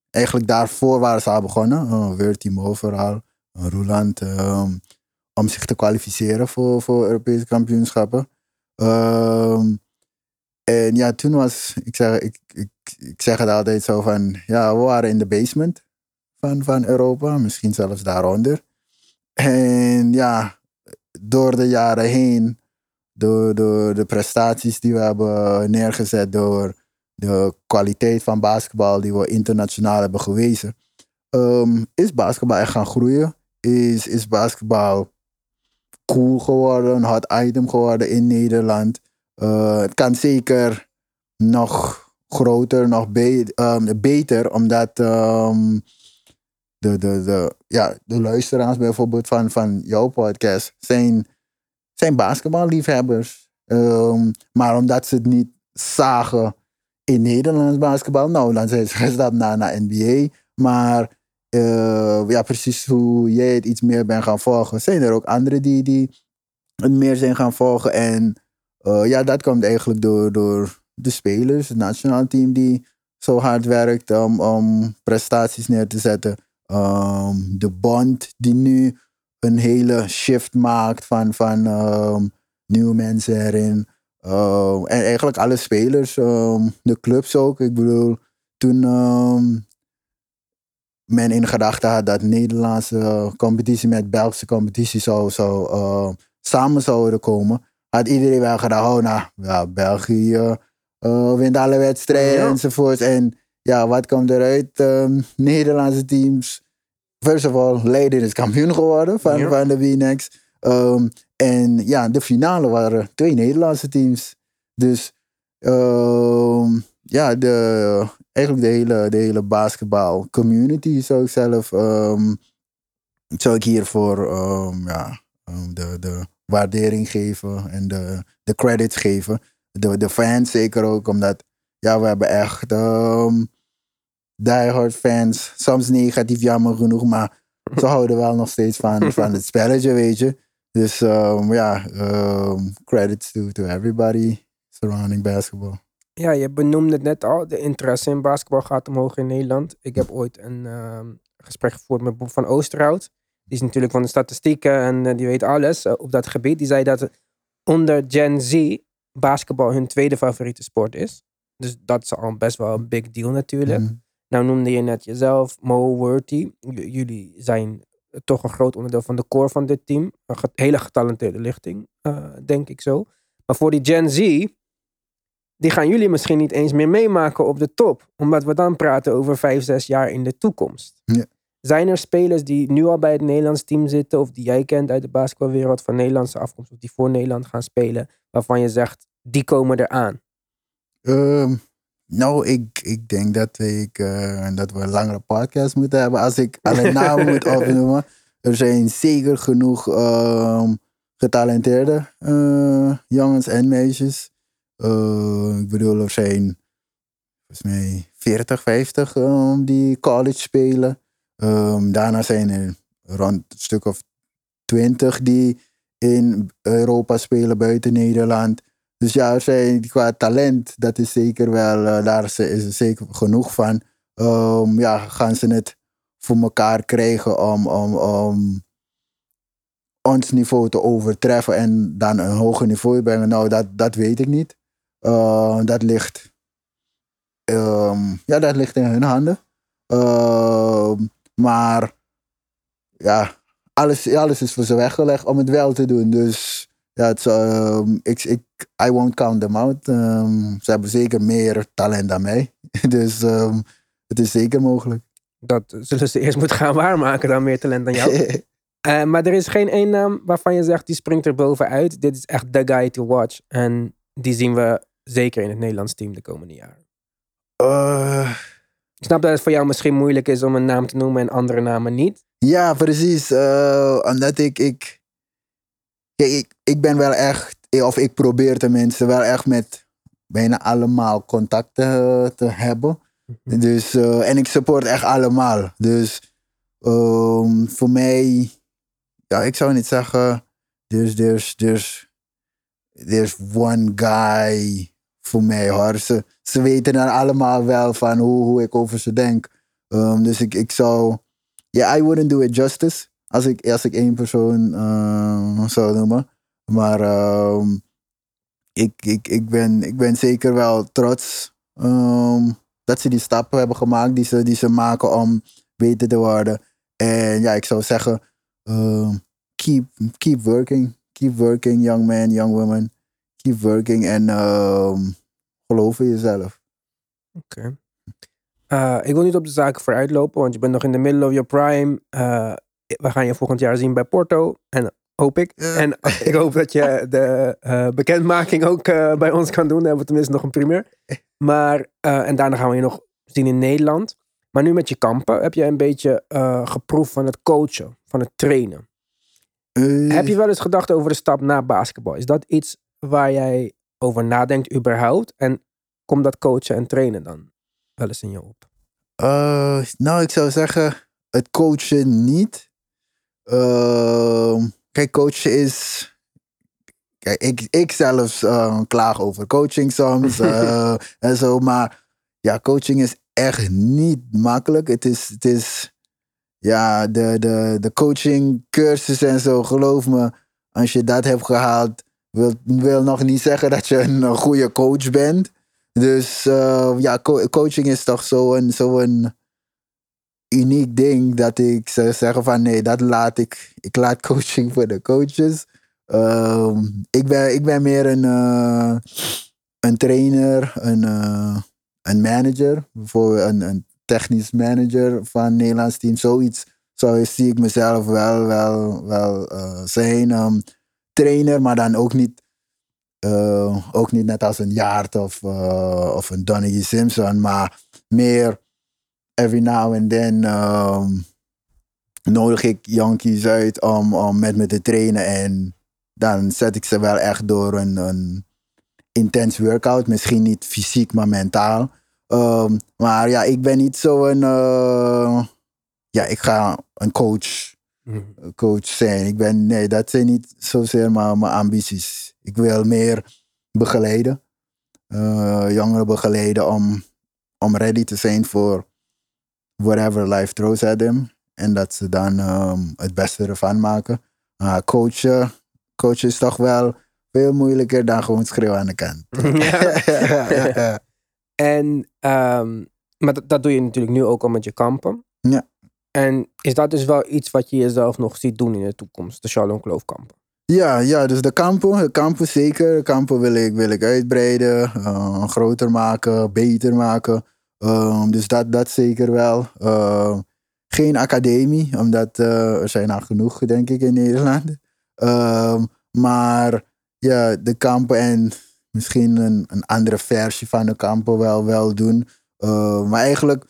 Eigenlijk daarvoor waren ze al begonnen. Uh, weer team overal. Roeland. ehm, om zich te kwalificeren voor, voor Europese kampioenschappen. Ehm, en ja, toen was. Ik zeg, ik, ik, ik zeg het altijd zo van. Ja, we waren in de basement van, van Europa. Misschien zelfs daaronder. En ja, door de jaren heen, door, door de prestaties die we hebben neergezet, door de kwaliteit van basketbal die we internationaal hebben gewezen, ehm, is basketbal echt gaan groeien. Is, is basketbal cool geworden, een hot item geworden in Nederland. Eh, het kan zeker nog groter, nog ehm, beter, omdat ehm, de, de, de, ja, de luisteraars bijvoorbeeld van, van jouw podcast zijn, zijn basketballiefhebbers. Ehm, maar omdat ze het niet zagen in Nederlands basketbal, nou, dan zijn ze gestapt naar, naar NBA. Maar eh, ja, precies hoe jij het iets meer bent gaan volgen, zijn er ook anderen die, die het meer zijn gaan volgen. En eh, ja, dat komt eigenlijk door, door de spelers, het nationaal team die zo hard werkt om, om prestaties neer te zetten. Ehm, de bond die nu een hele shift maakt van, van ehm, nieuwe mensen erin. Ehm, en eigenlijk alle spelers, ehm, de clubs ook. Ik bedoel, toen men in gedachten had dat Nederlandse competitie met Belgische competitie zou, zou, eh, samen zouden komen, had iedereen wel gedacht, oh nou, ja, België eh, wint alle wedstrijden Ja. enzovoort. En ja, wat komt eruit? Nederlandse teams, first of all, Leiden is kampioen geworden van, van de B-Next. Ehm, en ja, de finale waren twee Nederlandse teams. Dus ehm, ja, de, eigenlijk de hele, de hele basketbal community zou ik zelf ehm, zou ik hiervoor ja, de, de waardering geven en de, de credits geven. De, de fans zeker ook, omdat ja, we hebben echt um, diehard fans. Soms negatief, jammer genoeg, maar ze houden wel nog steeds van, van het spelletje, weet je. Dus ehm, ja, ehm, credits to, to everybody surrounding basketball. Ja, je benoemde het net al. De interesse in basketbal gaat omhoog in Nederland. Ik heb ooit een ehm, gesprek gevoerd met Bob van Oosterhout. Die is natuurlijk van de statistieken en eh, die weet alles eh, op dat gebied. Die zei dat onder Gen Z basketbal hun tweede favoriete sport is. Dus dat is al best wel een big deal natuurlijk. Mhm. Nou noemde je net jezelf, Mo Worthy. J- jullie zijn toch een groot onderdeel van de core van dit team. Een hele getalenteerde lichting, eh, denk ik zo. Maar voor die Gen Z, die gaan jullie misschien niet eens meer meemaken op de top. Omdat we dan praten over vijf, zes jaar in de toekomst. Ja. Zijn er spelers die nu al bij het Nederlands team zitten, of die jij kent uit de basketbalwereld van Nederlandse afkomst, of die voor Nederland gaan spelen, waarvan je zegt, die komen eraan? Ehm, nou, ik, ik denk dat, ik, eh, dat we een langere podcast moeten hebben. Als ik alle namen moet opnoemen. Er zijn zeker genoeg ehm, getalenteerde eh, jongens en meisjes. Eh, ik bedoel, er zijn volgens mij 40, 50 um, die college spelen. Um, daarna zijn er rond een stuk of 20 die in Europa spelen buiten Nederland. Dus ja, zijn qua talent, dat is zeker wel, uh, daar is, er zeker genoeg van. Um, ja, gaan ze het voor elkaar krijgen om, om, om ons niveau te overtreffen en dan een hoger niveau brengen? Nou, dat, dat weet ik niet. Uh, dat ligt, um, ja, dat ligt in hun handen. Maar ja, alles, alles is voor ze weggelegd om het wel te doen. Dus ja, het, um, ik, ik, I won't count them out. Um, ze hebben zeker meer talent dan mij. dus um, het is zeker mogelijk. Dat zullen ze eerst moeten gaan waarmaken dan meer talent dan jou. uh, maar er is geen één naam waarvan je zegt die springt er bovenuit. Dit is echt the guy to watch. En die zien we zeker in het Nederlands team de komende jaren. Uh, ik snap dat het voor jou misschien moeilijk is om een naam te noemen en andere namen niet. Ja, precies. Uh, omdat ik, ik, ik, ik ben wel echt, of ik probeer tenminste wel echt met bijna allemaal contact te, te hebben. Mm-hmm. Dus, uh, en ik support echt allemaal. Dus um, voor mij, ja, ik zou niet zeggen, there's, there's, there's, there's one guy voor mij hoor. Ze, ze weten dan allemaal wel van hoe, hoe ik over ze denk. Um, dus ik, ik zou, ja, yeah, I wouldn't do it justice als ik, als ik één persoon uh, zou noemen. Maar um, ik, ik, ik, ben, ik ben zeker wel trots um, dat ze die stappen hebben gemaakt die ze, die ze maken om beter te worden. En ja, ik zou zeggen, keep, keep working. Keep working, young man, young woman. Keep working en geloof in jezelf. Oké. Uh, ik wil niet op de zaken vooruitlopen, want je bent nog in de middle of your prime. Uh, we gaan je volgend jaar zien bij Porto. En hoop ik. Ja. En ik hoop dat je de uh, bekendmaking ook uh, bij ons kan doen. Dan hebben we tenminste nog een primeur. Maar, en daarna gaan we je nog zien in Nederland. Maar nu met je kampen heb je een beetje geproefd van het coachen, van het trainen. Heb je wel eens gedacht over de stap naar basketbal? Is dat iets waar jij over nadenkt überhaupt? En komt dat coachen en trainen dan wel eens in je op? nou, ik zou zeggen, het coachen niet. Uh, kijk, coachen is. Kijk, ik, ik zelfs uh, klaag over coaching soms uh, en zo. Maar ja, coaching is echt niet makkelijk. Het is. Het is ja, de, de, de coaching cursus en zo, geloof me. Als je dat hebt gehaald, wil, wil nog niet zeggen dat je een, goede coach bent. Dus uh, ja, co coaching is toch zo'n zo een, uniek ding dat ik zou zeggen van nee, dat laat ik. Ik laat coaching voor de coaches. Um, ik, ben, ik ben meer een, uh, een trainer, een, uh, een manager. Bijvoorbeeld een, een technisch manager van het Nederlands team. Zoiets zo zie ik mezelf wel, wel, wel uh, zijn. Um, trainer, maar dan ook niet, ook niet net als een Jaart of, of een Donny Simpson. Maar meer every now and then um, nodig ik Yankees uit om, om met me te trainen. En dan zet ik ze wel echt door een, een intens workout. Misschien niet fysiek, maar mentaal. Um, maar ja, ik ben niet zo een. Uh, ja, ik ga een coach, coach zijn. Ik ben, nee, dat zijn niet zozeer mijn, mijn ambities. Ik wil meer begeleiden. Uh, jongeren begeleiden om, om ready te zijn voor whatever life throws at them. En dat ze dan um, het beste ervan maken. Uh, coachen, coachen is toch wel veel moeilijker dan gewoon schreeuwen aan de kant. Ja. en, um, maar dat, dat, doe je natuurlijk nu ook al met je kampen. Ja. En is dat dus wel iets wat je jezelf nog ziet doen in de toekomst, de Shalom Kloof kampen? Ja, ja, dus de kampen, de kampen zeker. De kampen wil ik, wil ik uitbreiden, uh, groter maken, beter maken. Um, dus dat, dat zeker wel. Uh, geen academie, omdat uh, er zijn al genoeg, denk ik, in Nederland. Um, maar ja, de kampen en misschien een, een andere versie van de kampen wel, wel doen. Maar eigenlijk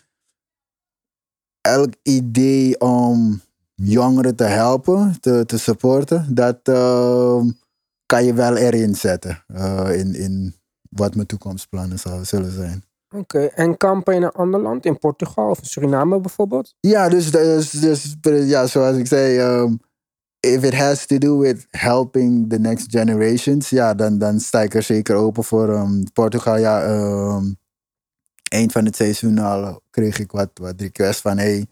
elk idee om jongeren te helpen, te, te supporten, dat kan je wel erin zetten. in, in wat mijn toekomstplannen zullen zijn. Oké, en kampen in een ander land, in Portugal of Suriname bijvoorbeeld? Ja, dus, dus, dus ja, zoals ik zei, um, if it has to do with helping the next generations, ja, dan, dan sta ik er zeker open voor. Um, Portugal, ja, um, eind van het seizoen al kreeg ik wat, wat requests van, hey,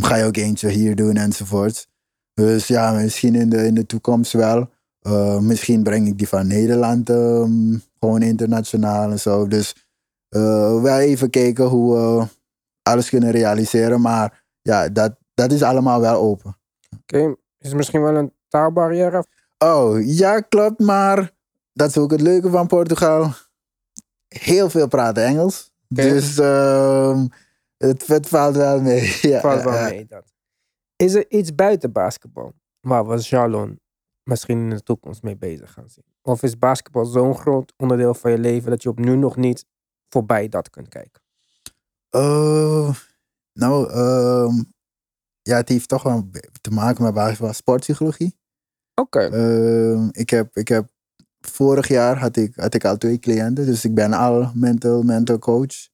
ga je ook eentje hier doen enzovoort. Dus ja, misschien in de, in de toekomst wel. Misschien breng ik die van Nederland gewoon internationaal en zo. Dus uh, wel even kijken hoe we alles kunnen realiseren. Maar ja, dat, dat is allemaal wel open. Oké, okay. is er misschien wel een taalbarrière? Oh, ja, klopt. Maar dat is ook het leuke van Portugal. Heel veel praten Engels. Okay. Dus uh, het, het valt wel mee. ja, valt wel ja. mee, dat. Is er iets buiten basketbal waar we Jalon misschien in de toekomst mee bezig gaan zien? Of is basketbal zo'n groot onderdeel van je leven dat je op nu nog niet voorbij dat kunt kijken? Uh, nou, uh, ja, het heeft toch wel te maken met basketbal sportpsychologie. Oké. Okay. Uh, ik, heb, ik heb vorig jaar had ik, had ik al twee cliënten, dus ik ben al mental, mental coach,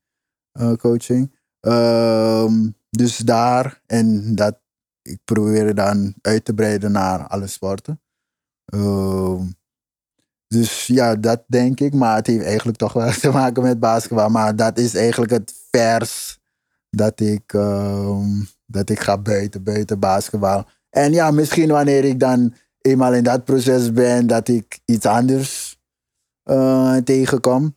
uh, coaching. Um, dus daar, en dat, ik probeer dan uit te breiden naar alle sporten. Um, dus ja, dat denk ik. Maar het heeft eigenlijk toch wel te maken met basketbal. Maar dat is eigenlijk het vers dat ik, um, dat ik ga buiten, buiten basketbal. En ja, misschien wanneer ik dan eenmaal in dat proces ben, dat ik iets anders uh, tegenkom.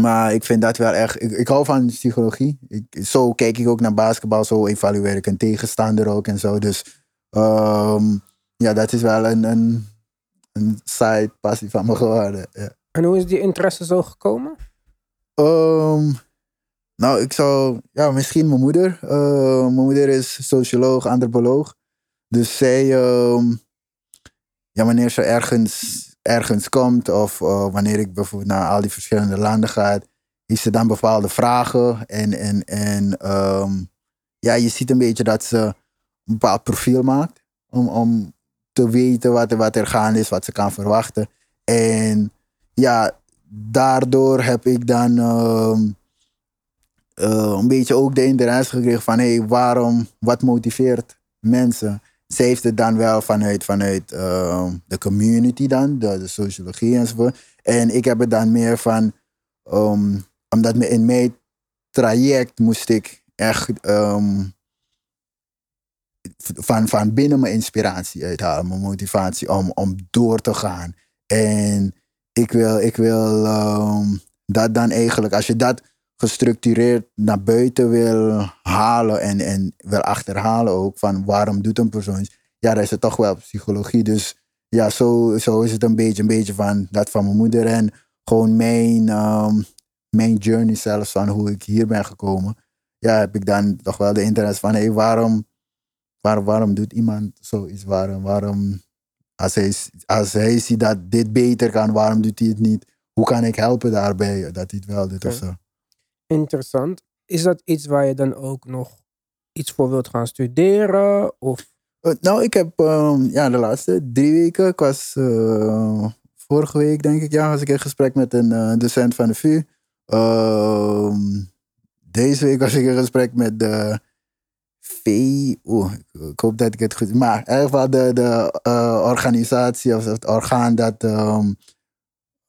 Maar ik vind dat wel echt. Ik, hou van psychologie. Ik, zo kijk ik ook naar basketbal. Zo evalueer ik een tegenstander ook en zo. Dus um, ja, dat is wel een, een side passie van me geworden. Ja. En hoe is die interesse zo gekomen? Um, nou, ik zou. Ja, misschien mijn moeder. Uh, mijn moeder is socioloog, antropoloog. Dus zij. Um, ja, wanneer ze ergens ergens komt of uh, wanneer ik bijvoorbeeld naar al die verschillende landen ga, is ze dan bepaalde vragen. En, en, en um, ja, je ziet een beetje dat ze een bepaald profiel maakt om, om te weten wat, wat er gaande is, wat ze kan verwachten. En ja, daardoor heb ik dan um, uh, een beetje ook de interesse gekregen van hé, hey, waarom, wat motiveert mensen? ze heeft het dan wel vanuit, vanuit uh, de community dan, de, de, sociologie enzovoort. En ik heb het dan meer van, um, omdat in mijn traject moest ik echt um, van, van binnen mijn inspiratie uithalen, mijn motivatie om, om door te gaan. En ik wil, ik wil um, dat dan eigenlijk, als je dat gestructureerd naar buiten wil halen en, en wil achterhalen ook van waarom doet een persoon iets. Ja, dat is het toch wel psychologie. Dus ja, zo, zo is het een beetje, een beetje van dat van mijn moeder en gewoon mijn, um, mijn journey zelfs van hoe ik hier ben gekomen. Ja, heb ik dan toch wel de interesse van, hé, hey, waarom, waar, waarom doet iemand zoiets? Waarom, waarom als, hij, als hij ziet dat dit beter kan, waarom doet hij het niet? Hoe kan ik helpen daarbij dat hij het wel doet okay. of zo? Interessant. Is dat iets waar je dan ook nog iets voor wilt gaan studeren? Of? Uh, nou, ik heb uh, ja, de laatste drie weken, ik was uh, vorige week denk ik, ja, was ik in gesprek met een uh, docent van de VU. Ehm, deze week was ik in gesprek met de V. Oeh, ik hoop dat ik het goed. Maar in ieder de, de organisatie of het orgaan dat um,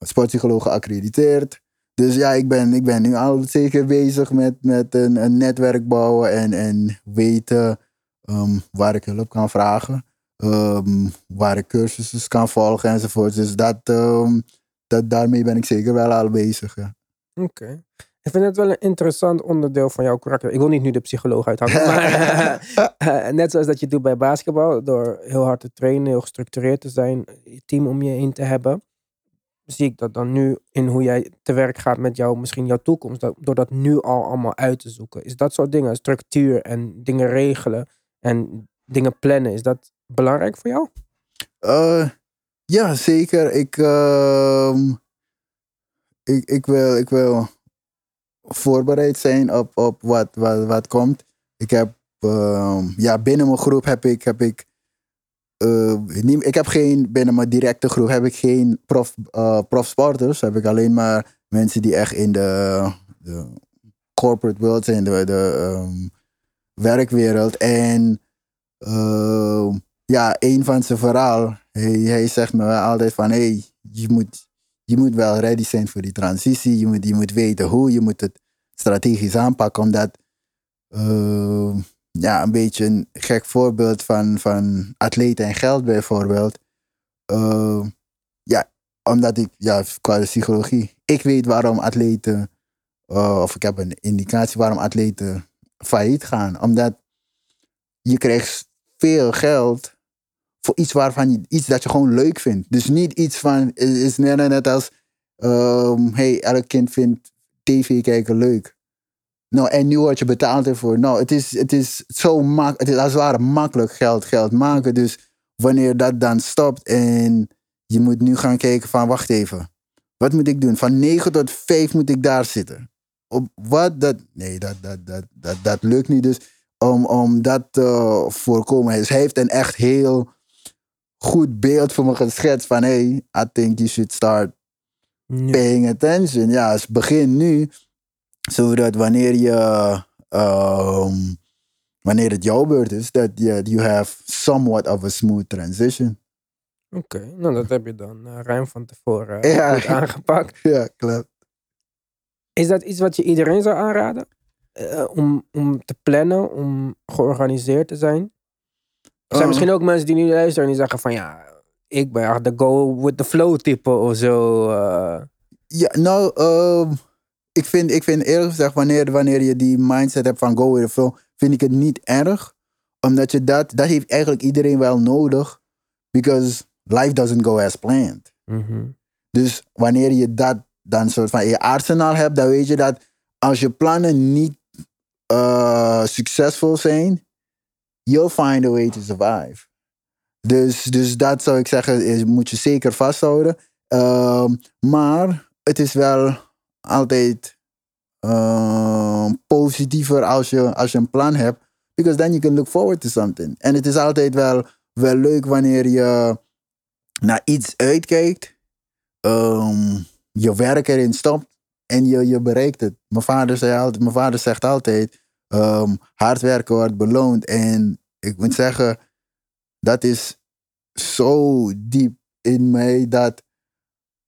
sportpsychologen accrediteert. Dus ja, ik ben, ik ben nu al zeker bezig met, met een, een netwerk bouwen en, en weten um, waar ik hulp kan vragen. Um, waar ik cursussen kan volgen enzovoort. Dus dat, dat, daarmee ben ik zeker wel al bezig. Oké. Ik vind het wel een interessant onderdeel van jouw karakter. Ik wil niet nu de psycholoog uithangen, maar net zoals dat je doet bij basketbal, door heel hard te trainen, heel gestructureerd te zijn, je team om je heen te hebben zie ik dat dan nu in hoe jij te werk gaat met jou, misschien jouw toekomst, dat, door dat nu al allemaal uit te zoeken. Is dat soort dingen, structuur en dingen regelen en dingen plannen, is dat belangrijk voor jou? Uh, ja, zeker. Ik, uh, ik, ik, wil, ik wil voorbereid zijn op, op wat, wat, wat komt. Ik heb, uh, ja, binnen mijn groep heb ik, heb ik uh, ik heb geen, binnen mijn directe groep heb ik geen prof, uh, profsporters. Heb ik alleen maar mensen die echt in de, de corporate world zijn, de, de ehm, werkwereld. En ehm, ja, een van zijn verhaal, hij, hij zegt me altijd van, hey, je moet, je moet wel ready zijn voor die transitie. Je moet, je moet weten hoe, je moet het strategisch aanpakken, omdat ehm, ja, een beetje een gek voorbeeld van, van atleten en geld bijvoorbeeld. Ehm, ja, omdat ik, ja, qua psychologie, ik weet waarom atleten, eh, of ik heb een indicatie waarom atleten failliet gaan. Omdat je krijgt veel geld voor iets waarvan je, iets dat je gewoon leuk vindt. Dus niet iets van, het is net, als, ehm, hey, elk kind vindt tv kijken leuk. Nou, en nu word je betaald ervoor. Nou, het is, het is zo makkelijk, het is als het ware makkelijk geld, geld maken. Dus wanneer dat dan stopt en je moet nu gaan kijken van, wacht even. Wat moet ik doen? Van 9 tot 5 moet ik daar zitten. Op wat? Dat, nee, dat, dat, dat, dat, dat lukt niet. Dus om, om dat te voorkomen. Hij heeft een echt heel goed beeld voor me geschetst van, hey, I think you should start paying attention. Ja, dus begin nu, zodat wanneer je, ehm, wanneer het jouw beurt is, dat je you have somewhat of a smooth transition. Oké, nou dat heb je dan eh, ruim van tevoren eh, Ja. aangepakt. Ja, klopt. Is dat iets wat je iedereen zou aanraden? Eh, om, om te plannen, om georganiseerd te zijn? Er zijn Oh. misschien ook mensen die nu luisteren en die zeggen van ja, ik ben echt de go with the flow type of zo. eh. Ja, nou, ehm, ik, vind, ik vind eerlijk gezegd, wanneer, wanneer je die mindset hebt van go with the flow, vind ik het niet erg. Omdat je dat, dat heeft eigenlijk iedereen wel nodig. Because life doesn't go as planned. Mhm. Dus wanneer je dat dan soort van in je arsenaal hebt, dan weet je dat als je plannen niet eh, succesvol zijn, you'll find a way to survive. Dus, dus dat zou ik zeggen, is, moet je zeker vasthouden. Ehm, maar het is wel altijd ehm, positiever als je, als je een plan hebt. Because then you can look forward to something. En het is altijd wel, wel leuk wanneer je naar iets uitkijkt ehm, je werk erin stopt en je, je bereikt het. Mijn vader, zei altijd, mijn vader zegt altijd, ehm, hard werken wordt beloond. En ik moet zeggen, dat is zo diep in mij dat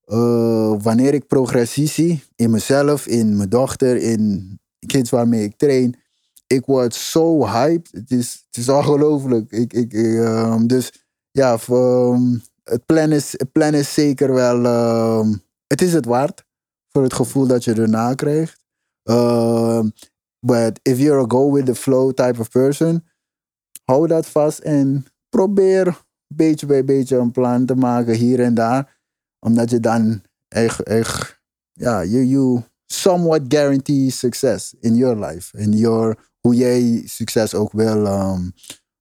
eh, wanneer ik progressie zie in mezelf, in mijn dochter, in kids waarmee ik train, ik word zo hyped. Het is, het is ongelooflijk. Ik, ik, ehm, dus ja, ehm, het, plan is, het plan is zeker wel. het is het waard voor het gevoel dat je erna krijgt. But if you're a go with the flow type of person, hou dat vast en probeer beetje bij beetje een plan te maken hier en daar. Omdat je dan echt, echt ja, you, you somewhat guarantee success in your life. In your, hoe jij succes ook wil ehm,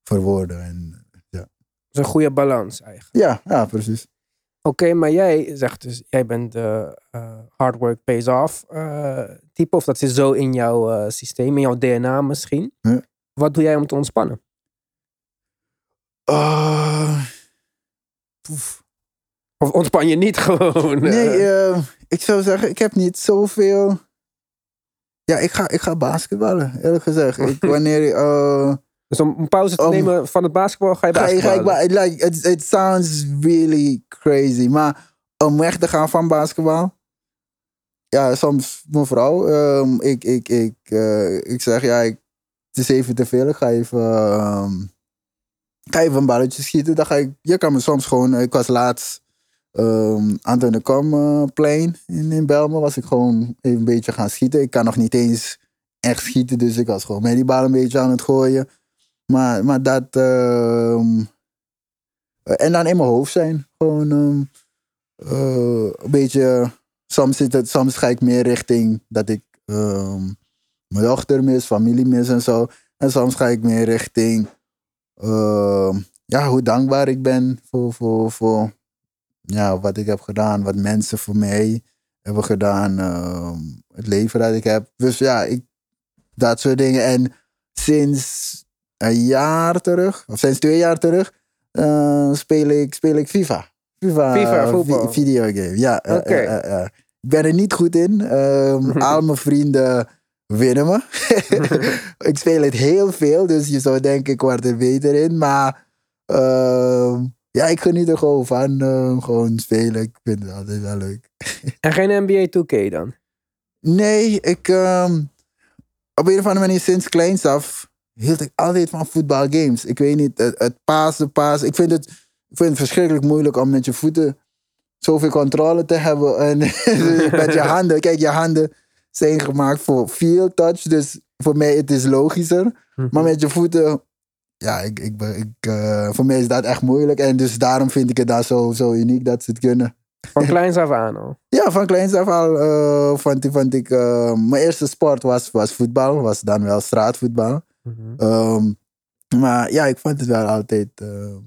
verwoorden. En, Dat is een goede balans eigenlijk. ja, ja, precies. Oké, maar jij zegt dus, jij bent de eh, hard work pays off eh, type. Of dat zit zo in jouw eh, systeem, in jouw DNA misschien. Ja. Wat doe jij om te ontspannen? Of ontspan je niet gewoon? Nee, ik zou zeggen, ik heb niet zoveel. Ja, ik ga, ik ga basketballen, eerlijk gezegd. Ik, wanneer dus om een pauze te nemen van het basketbal, ga je ga ik, basketballen? ba- like, it, it sounds really crazy. Maar om weg te gaan van basketbal. Ja, soms mevrouw. ehm, ik, ik, ik, eh, ik zeg, ja, ik, het is even te veel. Ik ga even, ehm, ga even een balletje schieten. Dan ga ik, je kan me soms gewoon, ik was laatst ehm aan de Kom eh, plein in, in Belmen. Was ik gewoon even een beetje gaan schieten. Ik kan nog niet eens echt schieten. Dus ik was gewoon met die bal een beetje aan het gooien. Maar, maar dat. ehm, en dan in mijn hoofd zijn. Gewoon ehm, eh, een beetje. Soms, zit het, soms ga ik meer richting dat ik ehm, mijn dochter mis, familie mis en zo. En soms ga ik meer richting. ja, hoe dankbaar ik ben voor, voor, voor ja, wat ik heb gedaan, wat mensen voor mij hebben gedaan, het leven dat ik heb. Dus ja, ik, dat soort dingen. En sinds een jaar terug, of sinds twee jaar terug, eh, speel, ik, speel ik FIFA. FIFA, FIFA, vi- voetbal. videogame. Ja, eh, eh, ik ben er niet goed in. Ehm, al mijn vrienden winnen me. ik speel het heel veel, dus je zou denken ik word er beter in. Maar ehm, ja, ik geniet er gewoon van. ehm, gewoon spelen, ik vind het altijd wel leuk. En geen NBA 2K dan? Nee, ik op een of andere manier sinds kleins af hield ik altijd van voetbalgames. Ik weet niet, het, het pasen, pasen. Ik vind, het, ik vind het verschrikkelijk moeilijk om met je voeten zoveel controle te hebben. En met je handen, kijk, je handen zijn gemaakt voor veel touch. Dus voor mij het is logischer. Maar met je voeten, ja, ik, ik, ben- ik, eh, voor mij is dat echt moeilijk. En dus daarom vind ik het daar zo, zo uniek dat ze het kunnen. Van kleins af aan al. Ja, van kleins af al eh, vond, vond ik... eh, mijn eerste sport was, was voetbal. Was dan wel straatvoetbal. Ehm, maar ja, ik vond het wel altijd ehm,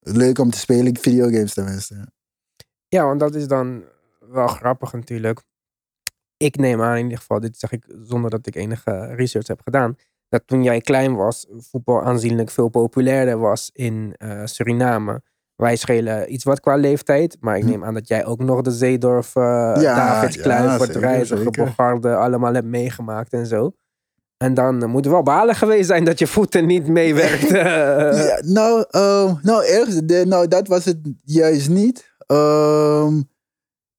leuk om te spelen. Videogames tenminste. ja. Ja, want dat is dan wel grappig natuurlijk. Ik neem aan in ieder geval, dit zeg ik zonder dat ik enige research heb gedaan, dat toen jij klein was, voetbal aanzienlijk veel populairder was in eh, Suriname. Wij schelen iets wat qua leeftijd, maar ik neem aan dat jij ook nog de Zeedorf, eh Ja, David ja, Kluivert, zeker, Reiziger. Bogarde allemaal hebt meegemaakt en zo. En dan eh, moet het wel balen geweest zijn dat je voeten niet meewerkten. Ja, nou, ehm, nou, ergens, de, nou, dat was het juist niet. Ehm,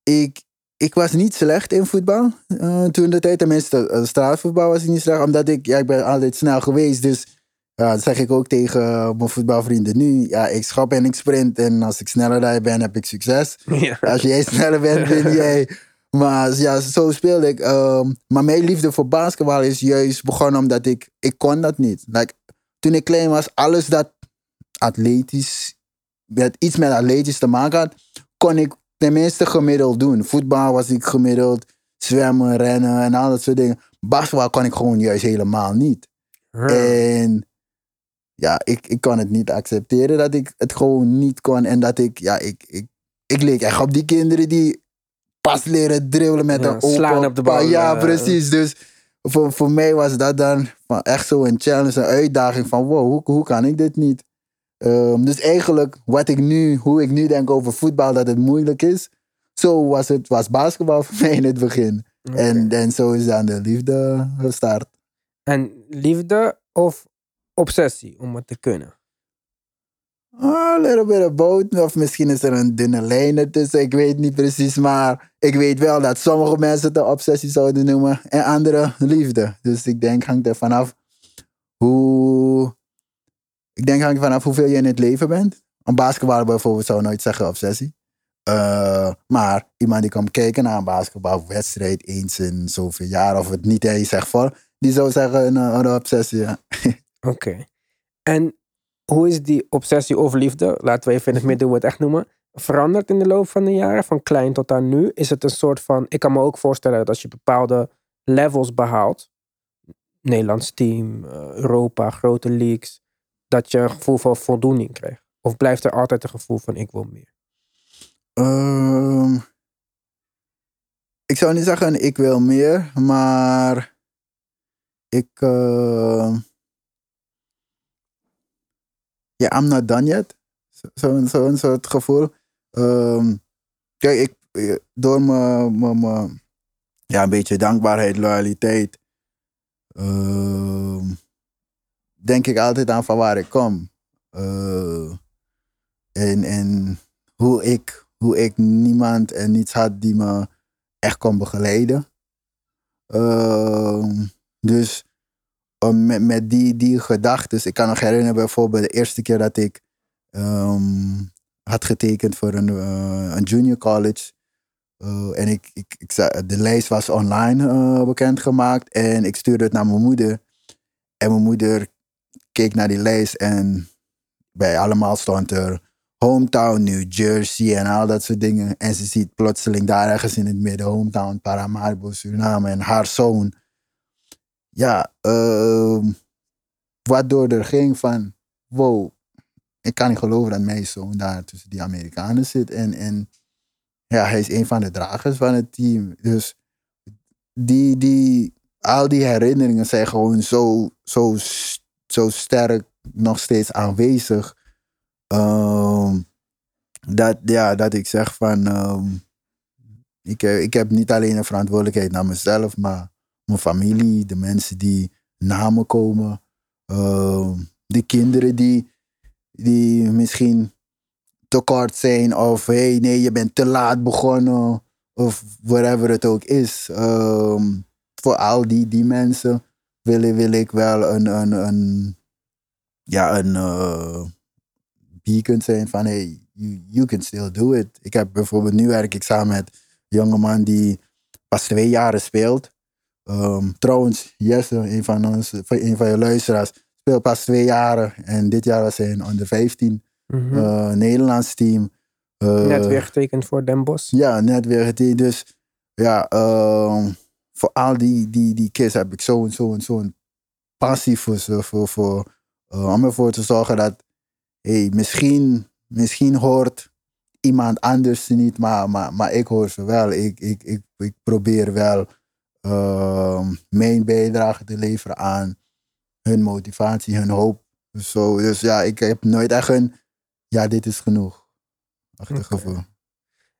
ik, ik was niet slecht in voetbal. eh, toen de tijd, tenminste, eh, straatvoetbal was ik niet slecht. Omdat ik, ja, ik ben altijd snel geweest. Dus ja, dat zeg ik ook tegen eh, mijn voetbalvrienden nu. Ja, ik schap en ik sprint. En als ik sneller ben, heb ik succes. ja. Als jij sneller bent, ben jij. Maar ja, zo speelde ik. ehm, maar mijn liefde voor basketbal is juist begonnen omdat ik... Ik kon dat niet. Like, toen ik klein was, alles dat atletisch... Dat iets met atletisch te maken had, kon ik tenminste gemiddeld doen. Voetbal was ik gemiddeld. Zwemmen, rennen en al dat soort dingen. Basketbal kon ik gewoon juist helemaal niet. En ja, ik, ik kan het niet accepteren dat ik het gewoon niet kon. En dat ik, ja, ik, ik, ik leek echt op die kinderen die pas leren dribbelen met Ja, een open slaan op de bal, Ja, precies. Dus voor, voor mij was dat dan van echt zo een challenge, een uitdaging van wow, hoe, hoe kan ik dit niet? Ehm, dus eigenlijk, wat ik nu, hoe ik nu denk over voetbal, dat het moeilijk is. Zo was het, was basketbal voor mij in het begin. En, en zo is dan de liefde gestart. En liefde of obsessie om het te kunnen? A little bit of. Of misschien is er een dunne lijn ertussen. Ik weet niet precies. Maar ik weet wel dat sommige mensen het een obsessie zouden noemen. En anderen liefde. Dus ik denk hangt er vanaf hoe... Ik denk hangt vanaf hoeveel je in het leven bent. Een basketballer bijvoorbeeld zou nooit zeggen obsessie. Eh, maar iemand die komt kijken naar een basketbalwedstrijd eens in zoveel jaar. Of het niet eens zegt voor. Die zou zeggen een, een obsessie. Ja. Oké. En hoe is die obsessie of liefde, laten we even in het midden hoe we het echt noemen, veranderd in de loop van de jaren, van klein tot aan nu? Is het een soort van, ik kan me ook voorstellen dat als je bepaalde levels behaalt, Nederlands team, eh, Europa, grote leagues, dat je een gevoel van voldoening krijgt? Of blijft er altijd een gevoel van ik wil meer? Ehm, ik zou niet zeggen ik wil meer, maar ik. ehm, ja, I'm not done yet. Zo'n zo zo'n soort gevoel. Ehm, kijk, ik, eh, door mijn- ja, een beetje dankbaarheid, loyaliteit, ehm, denk ik altijd aan van waar ik kom. Eh, en, en hoe ik, hoe ik niemand en niets had die me echt kon begeleiden. Ehm, dus om met, met die, die gedachten, ik kan nog herinneren bijvoorbeeld de eerste keer dat ik ehm, had getekend voor een, eh, een junior college. Eh, en ik, ik, de lijst was online eh, bekendgemaakt en ik stuurde het naar mijn moeder. En mijn moeder keek naar die lijst en bij allemaal stond er hometown New Jersey en al dat soort dingen. En ze ziet plotseling daar ergens in het midden, hometown Paramaribo, Suriname en haar zoon. Ja, ehm, waardoor er ging van, wow, ik kan niet geloven dat mijn zoon daar tussen die Amerikanen zit. En, en ja, hij is een van de dragers van het team. Dus die, die, al die herinneringen zijn gewoon zo, zo, zo sterk nog steeds aanwezig. Ehm, dat, ja, dat ik zeg van. ehm, Ik, ik heb niet alleen een verantwoordelijkheid naar mezelf, maar mijn familie, de mensen die na me komen, ehm, de kinderen die, die misschien tekort zijn of hey, nee, je bent te laat begonnen of whatever het ook is. Ehm, voor al die, die mensen wil, wil ik wel een, een, een, ja, een eh, beacon zijn van hey, you, you can still do it. Ik heb bijvoorbeeld, nu werk ik samen met een jongeman die pas twee jaren speelt. Ehm, trouwens, Jesse, een van, ons, een van je luisteraars, speelt pas twee jaren. En dit jaar was hij in onder 15 Mhm. eh, Nederlands team. Eh, Net weer getekend voor Den Bosch. Ja, net weer getekend. Dus ja, ehm, voor al die, die, die kids heb ik zo'n zo, zo'n passie voor ze. Voor, voor, eh, om ervoor te zorgen dat, hey, misschien, misschien hoort iemand anders ze niet, maar, maar, maar ik hoor ze wel. Ik, ik, ik, ik probeer wel ehm, mijn bijdrage te leveren aan hun motivatie, hun hoop. Zo, dus ja, ik heb nooit echt een, ja, dit is genoeg. Achtig Oké. gevoel.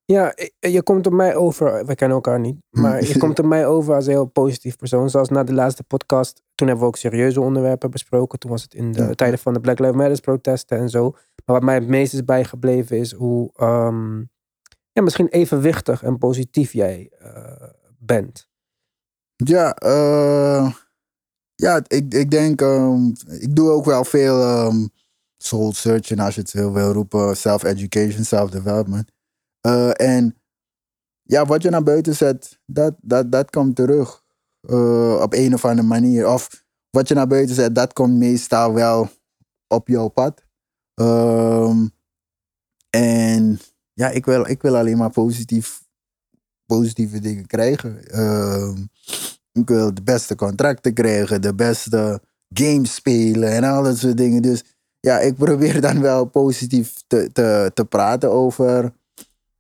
Ja, i- je komt op mij over, we kennen elkaar niet, maar je komt op mij over als een heel positief persoon. Zoals na de laatste podcast, toen hebben we ook serieuze onderwerpen besproken. Toen was het in de Ja. tijden van de Black Lives Matter protesten en zo. Maar wat mij het meest is bijgebleven is hoe ehm, ja, misschien evenwichtig en positief jij eh, bent. Ja, eh, ja ik, ik denk, ehm, ik doe ook wel veel ehm, soul searching, als je het zo wil roepen, self-education, self-development. Eh, en ja, wat je naar buiten zet, dat, dat, dat komt terug eh, op een of andere manier. Of wat je naar buiten zet, dat komt meestal wel op jouw pad. Ehm, en ja, ik wil, ik wil alleen maar positief, positieve dingen krijgen. Ehm, ik wil de beste contracten krijgen, de beste games spelen en al dat soort dingen. Dus ja, ik probeer dan wel positief te, te, te praten over,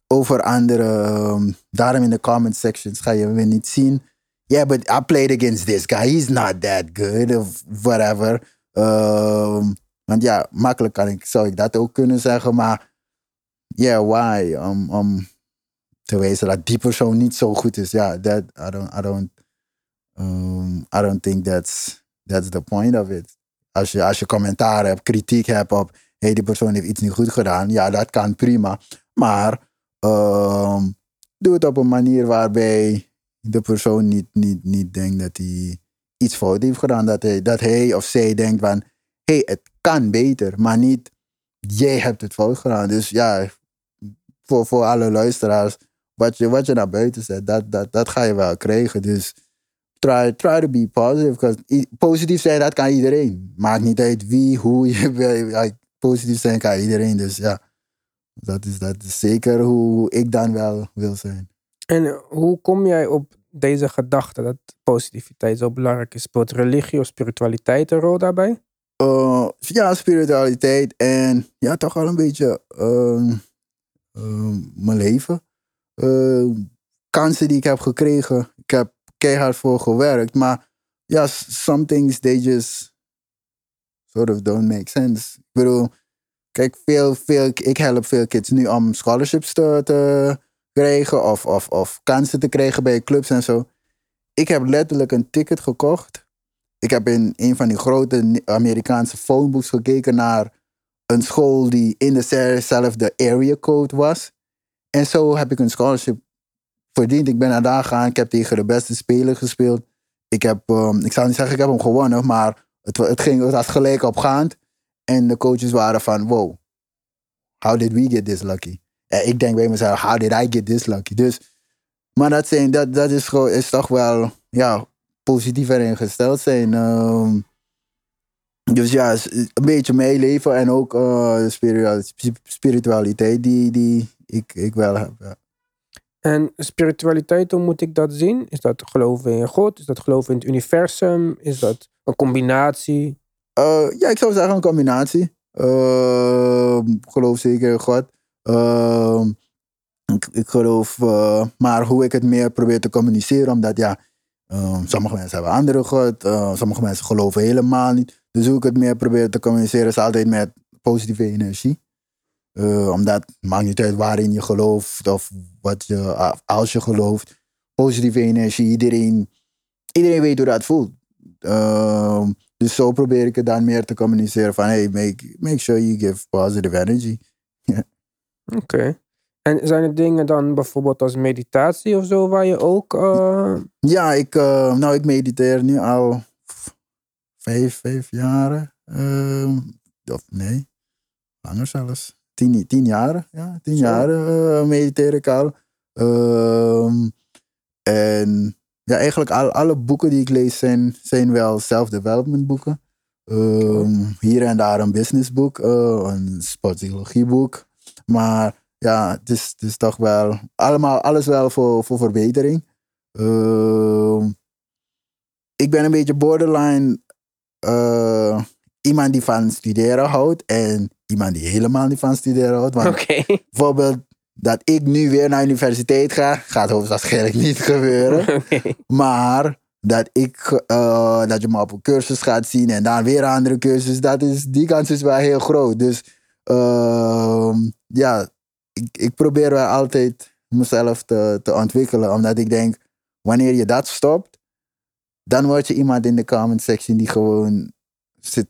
over anderen. Ehm, daarom in de comment sections ga je me niet zien. Yeah, but I played against this guy. He's not that good of whatever. Ehm, want ja, makkelijk kan ik, zou ik dat ook kunnen zeggen. Maar yeah, why? Om, om te wijzen dat die persoon niet zo goed is. Ja, that, I don't, I don't, um, I don't think that's, that's the point of it. Als je, als je commentaar hebt, kritiek hebt op, hey, die persoon heeft iets niet goed gedaan. Ja, dat kan prima. Maar ehm, doe het op een manier waarbij de persoon niet, niet, niet denkt dat hij iets fout heeft gedaan. Dat hij, dat hij of zij denkt van, hey, het kan beter. Maar niet, jij hebt het fout gedaan. Dus ja, voor, voor alle luisteraars, wat je, wat je naar buiten zet, dat, dat, dat ga je wel krijgen. Dus try, try to be positive. positief zijn, dat kan iedereen. Maakt niet uit wie, hoe je wil. Positief zijn kan iedereen. Dus ja, dat is, dat is zeker hoe ik dan wel wil zijn. En hoe kom jij op deze gedachte dat positiviteit zo belangrijk is? Speelt religie of spiritualiteit een rol daarbij? Uh, ja, spiritualiteit en ja, toch wel een beetje ehm, ehm, mijn leven. Uh, kansen die ik heb gekregen. Ik heb keihard voor gewerkt, maar ja, some things they just sort of don't make sense. Ik bedoel, kijk, veel, veel, ik help veel kids nu om scholarships te, te krijgen of, of, of kansen te krijgen bij clubs en zo. Ik heb letterlijk een ticket gekocht ik heb in een van die grote Amerikaanse phonebooks gekeken naar een school die in dezelfde area code was. En zo heb ik een scholarship verdiend. Ik ben naar daar gegaan. Ik heb tegen de beste speler gespeeld. Ik heb, ehm, ik zou niet zeggen ik heb hem gewonnen, maar het, het, ging, het was gelijk opgaand. En de coaches waren van, wow, how did we get this lucky? En ik denk bij mezelf, how did I get this lucky? Dus, maar dat, zijn, dat, dat is, is toch wel, ja, positiever ingesteld zijn. Ehm, dus ja, een beetje mijn leven en ook de spiritual- spiritualiteit die, die ik, ik wel heb. Ja. En spiritualiteit, hoe moet ik dat zien? Is dat geloven in God? Is dat geloven in het universum? Is dat een combinatie? Eh, ja, ik zou zeggen een combinatie. Ik geloof zeker in God. Ehm, ik, ik geloof, eh, maar hoe ik het meer probeer te communiceren, omdat ja, ehm, sommige mensen hebben andere God, sommige mensen geloven helemaal niet. Dus hoe ik het meer probeer te communiceren is altijd met positieve energie. Eh, omdat het maakt niet uit waarin je gelooft of wat je, als je gelooft. Positieve energie, iedereen, iedereen weet hoe dat voelt. Ehm, dus zo probeer ik het dan meer te communiceren van hey, make, make sure you give positive energy. Oké. En zijn er dingen dan bijvoorbeeld als meditatie of zo waar je ook... eh, Ja, ik, eh, nou, ik mediteer nu al vijf, vijf jaren. Ehm, of nee, langer zelfs. Tien, tien jaren. Ja, tien Zo. jaren eh, mediteer ik al. Ehm, en ja, eigenlijk al, alle boeken die ik lees zijn, zijn wel self-development boeken. Ehm, hier en daar een businessboek, eh, een sportpsychologieboek. Maar ja, het is, het is toch wel allemaal, alles wel voor, voor verbetering. Ik ben een beetje borderline eh, iemand die van studeren houdt en iemand die helemaal niet van studeren houdt. Want bijvoorbeeld dat ik nu weer naar universiteit ga, gaat hoogstwaarschijnlijk niet gebeuren. Maar dat, ik, eh, dat je me op een cursus gaat zien en dan weer een andere cursus, dat is, die kans is wel heel groot. Dus ehm, ja, ik, ik probeer wel altijd mezelf te, te ontwikkelen, omdat ik denk, wanneer je dat stopt, dan word je iemand in de comment section die gewoon zit,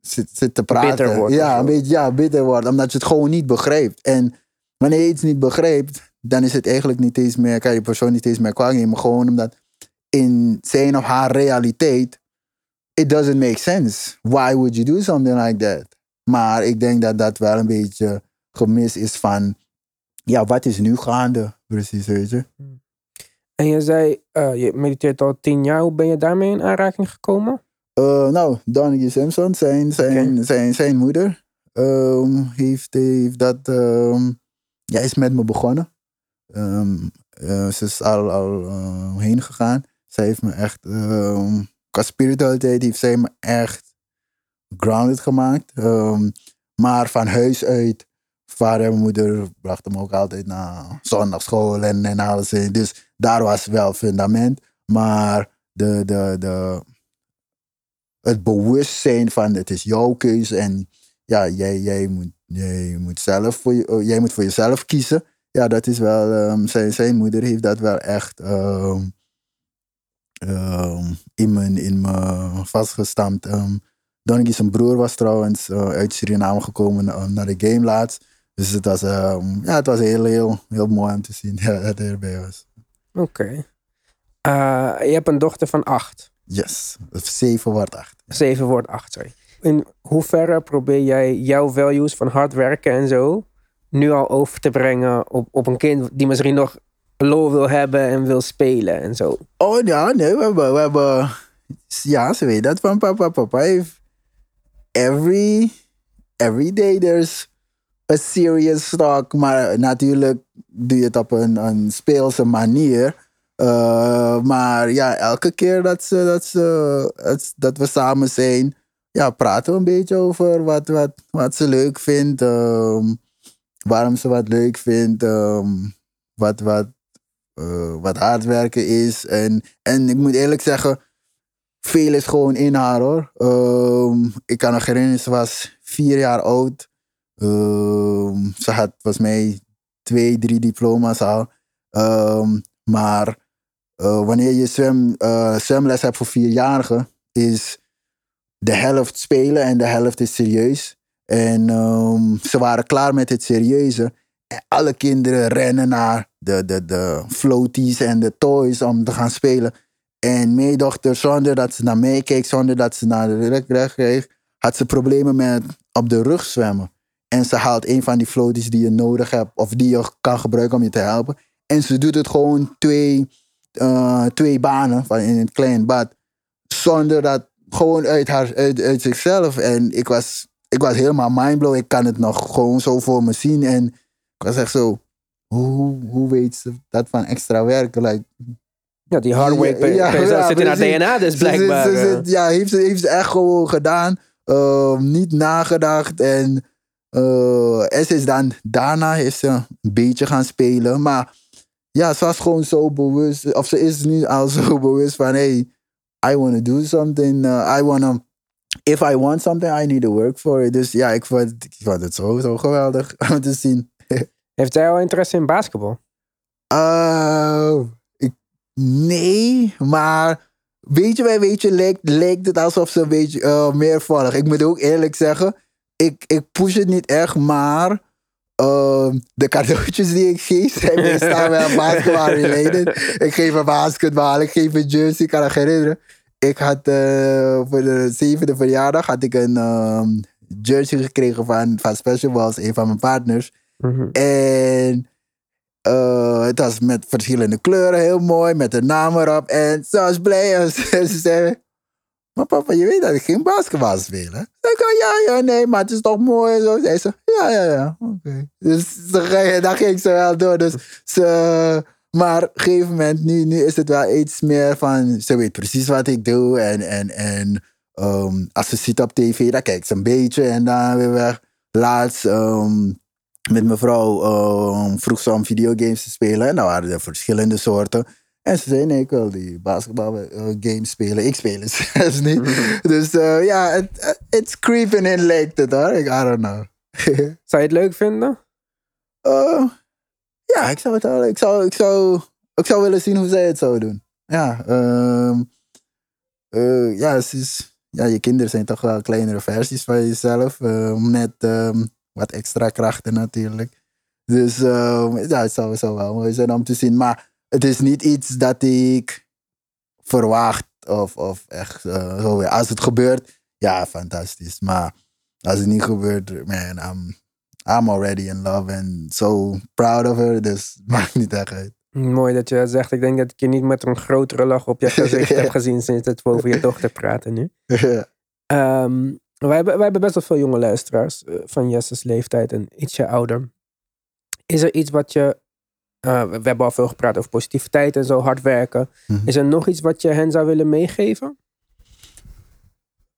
zit, zit te praten. Bitter wordt ja, een beetje ja, bitter wordt, omdat je het gewoon niet begrijpt. En wanneer je iets niet begrijpt, dan is het eigenlijk niet eens meer, kan je persoon niet eens meer kwaad nemen, gewoon omdat in zijn of haar realiteit, it doesn't make sense. Why would you do something like that? Maar ik denk dat dat wel een beetje gemis is van, ja, wat is nu gaande? Precies, weet je. En je zei, eh, je mediteert al tien jaar. Hoe ben je daarmee in aanraking gekomen? Eh, nou, Donnie Simpson, zijn, zijn, zijn, zijn moeder, ehm, heeft, heeft dat, ehm, ja, is met me begonnen. Ehm, eh, ze is al, al heen gegaan. Zij heeft me echt, um, qua spiritualiteit heeft zij me echt grounded gemaakt. Maar van huis uit, vader en moeder brachten me ook altijd naar zondagschool en, en alles. Dus daar was wel fundament. Maar de, de, de, het bewustzijn van het is jouw keuze en ja, jij, jij, moet, jij, moet zelf voor je, oh, jij moet voor jezelf kiezen. Ja, dat is wel, ehm, zijn, zijn moeder heeft dat wel echt ehm, ehm, in, me, in me vastgestampt. Um, Donnie zijn broer was trouwens eh, uit Suriname gekomen eh, naar de game laatst. Dus het was, ehm, ja, het was heel, heel, heel mooi om te zien ja, dat hij erbij was. Oké. Eh, je hebt een dochter van acht. Yes, zeven wordt acht. Zeven wordt acht, sorry. In hoeverre probeer jij jouw values van hard werken en zo nu al over te brengen op, op een kind die misschien nog lol wil hebben en wil spelen en zo? Oh ja, nee, we hebben, we hebben ja, ze weet dat van papa. Papa heeft every, every day there's a serious talk. Maar natuurlijk doe je het op een, een speelse manier. Uh, maar ja, elke keer dat, ze, dat, ze, dat, we samen zijn, ja, praten we een beetje over wat, wat, wat ze leuk vindt. Um, waarom ze wat leuk vindt. Um, wat, wat, uh, wat hard werken is. En, en ik moet eerlijk zeggen, veel is gewoon in haar hoor. Um, ik kan nog herinneren, ze was vier jaar oud. Um, ze had volgens mij twee, drie diploma's al. Um, maar uh, wanneer je zwem, uh, zwemles hebt voor vierjarigen, is de helft spelen en de helft is serieus. En ze waren klaar met het serieuze. En alle kinderen rennen naar de, de, de floaties en de toys om te gaan spelen. En mijn dochter, zonder dat ze naar mij keek, zonder dat ze naar de rug kreeg, had ze problemen met op de rug zwemmen. En ze haalt een van die floaties die je nodig hebt, of die je kan gebruiken om je te helpen. En ze doet het gewoon twee, uh, twee banen van in het klein bad. Zonder dat, gewoon uit, haar, uit, uit zichzelf. En ik was, ik was helemaal mindblown. Ik kan het nog gewoon zo voor me zien. En ik was echt zo, hoe, hoe weet ze dat van extra werken? Like, ja, die hard work ja, ja, ja, zit in haar DNA dus blijkbaar. Ze, ze, ze, ja, heeft ze, heeft ze echt gewoon gedaan. Uh, niet nagedacht. En, uh, en ze is dan, daarna is ze een beetje gaan spelen. Maar ja, ze was gewoon zo bewust. Of ze is nu al zo bewust van... Hey, I want to do something. Uh, I want to if I want something, I need to work for it. Dus ja, ik vond, ik vond het zo, zo geweldig om te zien. Heeft jij al interesse in basketbal? Uh, ik, nee, maar weet je bij weet je, lijkt, lijkt het alsof ze een beetje uh, meer volgen. Ik moet ook eerlijk zeggen, ik, ik push het niet echt, maar uh, de cadeautjes die ik geef zijn meestal wel basketbal related. ik geef een basketbal, ik geef een jersey, ik kan me herinneren. Ik had uh, voor de zevende verjaardag had ik een um, jersey gekregen van, van Special Balls, een van mijn partners. Mm -hmm. En uh, het was met verschillende kleuren, heel mooi, met de naam erop. En ze was blij en ze zei, maar papa, je weet dat ik geen basketbal hè? Ik zei, ja, ja, nee, maar het is toch mooi zo. Zei ze, ja, ja, ja, oké. Dus daar ging ze wel door. Dus ze, maar op een gegeven moment, nu, nu is het wel iets meer van, ze weet precies wat ik doe. En, en, en um, als ze ziet op tv, dan kijkt ze een beetje en dan weer weg. Laatst um, met mijn vrouw um, vroeg ze om videogames te spelen. En dan waren er verschillende soorten. En ze zei, nee, ik wil die basketbalgames spelen. Ik speel het zelfs niet. dus uh, ja, het it's creeping in lijkt het hoor. Ik, I don't know. zou je het leuk vinden? Uh, ja, ik zou het wel. Ik zou, ik, zou, ik zou willen zien hoe zij het zouden doen. Ja, um, uh, ja, het is, ja, je kinderen zijn toch wel kleinere versies van jezelf. Uh, met um, wat extra krachten natuurlijk. Dus ja, het zou, zou wel mooi zijn om te zien. Maar het is niet iets dat ik verwacht of, of echt uh, zo. Als het gebeurt, ja, fantastisch. Maar als het niet gebeurt, man, I'm, I'm already in love and so proud of her. Dus het maakt niet echt uit. Mooi dat je dat zegt. Ik denk dat ik je niet met een grotere lach op je gezicht heb gezien sinds het we over je dochter praten nu. um, wij, hebben, wij hebben best wel veel jonge luisteraars uh, van Jesse's leeftijd en ietsje ouder. Is er iets wat je. Uh, we hebben al veel gepraat over positiviteit en zo, hard werken. Mm -hmm. Is er nog iets wat je hen zou willen meegeven?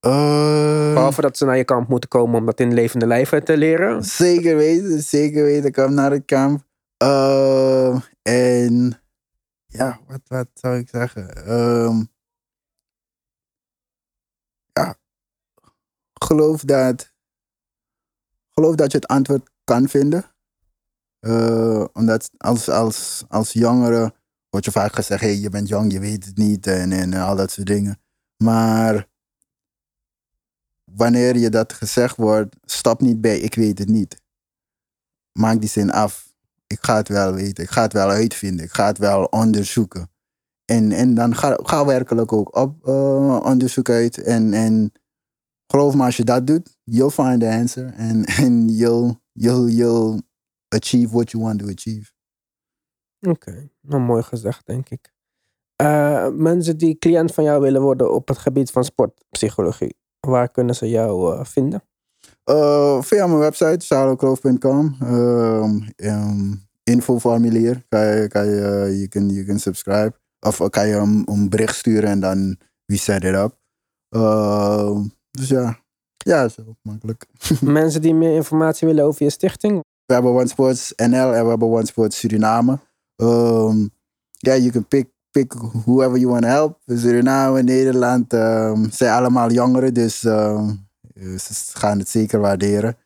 Uh, Behalve dat ze naar je kamp moeten komen om dat in levende lijven te leren. Zeker weten, zeker weten. Kom naar het kamp. Uh, en ja, wat, wat zou ik zeggen? Um, ja, geloof dat, geloof dat je het antwoord kan vinden. Uh, omdat als, als, als jongere wordt je vaak gezegd, hey, je bent jong, je weet het niet en, en al dat soort dingen. Maar wanneer je dat gezegd wordt, stap niet bij, ik weet het niet. Maak die zin af. Ik ga het wel weten, ik ga het wel uitvinden, ik ga het wel onderzoeken. En, en dan ga, ga werkelijk ook op uh, onderzoek uit. En, en geloof me, als je dat doet, you'll find the answer. En and you'll, you'll, you'll achieve what you want to achieve. Oké, okay. nou mooi gezegd, denk ik. Uh, mensen die cliënt van jou willen worden op het gebied van sportpsychologie, waar kunnen ze jou uh, vinden? Uh, via mijn website, charlokloof.com. Um, um, infoformulier. Kan je, kan je, je, kan, je kan subscribe. Of kan je een, een bericht sturen en dan we set it up. Uh, dus ja, ja, zo makkelijk. Mensen die meer informatie willen over je stichting? We hebben One Sports NL en we hebben One Sports Suriname. Um, ja, you can pick, pick whoever you want to help. Suriname, Nederland, um, zijn allemaal jongeren, dus um, ze gaan het zeker waarderen.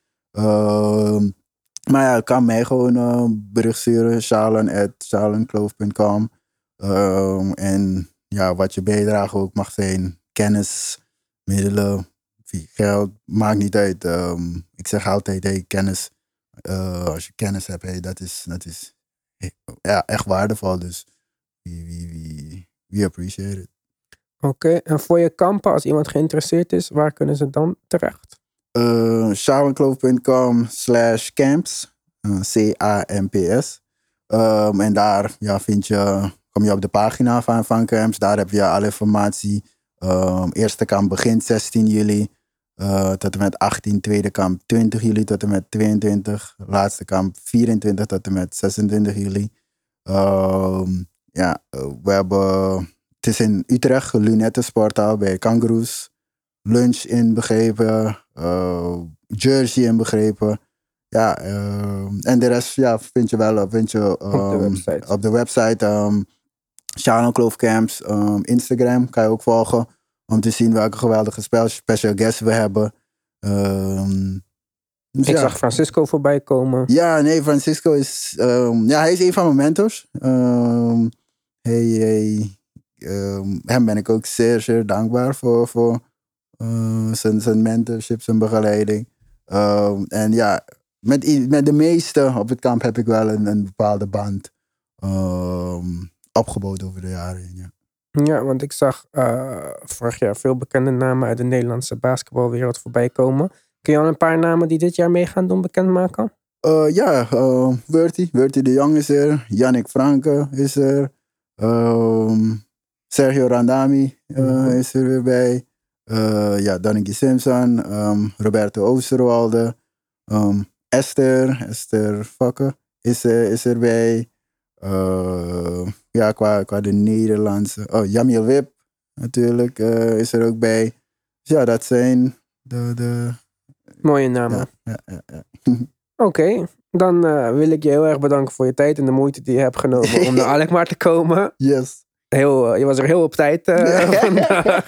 Maar ja, kan mij gewoon uh, bericht sturen, shalen.shalenkloof.com. Um, en ja, wat je bijdrage ook mag zijn, kennis, middelen, geld, maakt niet uit. Ik zeg altijd, hey, kennis, uh, als je kennis hebt, hey, dat is, dat is ja, echt waardevol. Dus we, we, we, we appreciate it. Oké, okay. en voor je kampen, als iemand geïnteresseerd is, waar kunnen ze dan terecht? Uh, slash camps, uh, C-A-M-P-S. Um, en daar ja, vind je, kom je op de pagina van, van camps. Daar heb je alle informatie. Um, eerste kamp begint 16 juli uh, tot en met 18. Tweede kamp 20 juli tot en met 22. Laatste kamp 24 tot en met 26 juli. Um, ja, we hebben... Het is in Utrecht, Lunette Sportaal bij Kangaroos. Lunch inbegrepen, uh, jersey inbegrepen. Ja, en de rest ja, vind je wel vind je, um, op de website. Op de website um, Kloof Camps, um, Instagram kan je ook volgen. Om te zien welke geweldige spel- special guests we hebben. Ehm, dus Ik ja. zag Francisco voorbij komen. Ja, nee, Francisco is. ehm, ja, hij is een van mijn mentors. Ehm, hij, ehm, hem ben ik ook zeer, zeer dankbaar voor, voor eh, zijn, zijn mentorship, zijn begeleiding. En ja, met, met de meeste op het kamp heb ik wel een, een bepaalde band opgebouwd over de jaren heen. Ja. Ja, want ik zag eh, vorig jaar veel bekende namen uit de Nederlandse basketbalwereld voorbij komen. Kun je al een paar namen die dit jaar mee gaan doen bekendmaken? Eh, ja, uh, Wurty. Wurty de Jong is er. Yannick Franke is er. Ehm, Sergio Randami eh, Mhm. is er weer bij. Eh, ja, Donneke Simpson. ehm, Roberto Oosterwalde. ehm, Esther. Esther Fakke is, er- is Eh, ja, qua, qua de Nederlandse. Oh, Jamil Wip natuurlijk eh, is er ook bij. Dus ja, dat zijn de... de Mooie namen. ja, ja, ja, ja. Oké, dan eh, wil ik je heel erg bedanken voor je tijd en de moeite die je hebt genomen om naar Alkmaar te komen. Yes. Heel, je was er heel op tijd vandaag.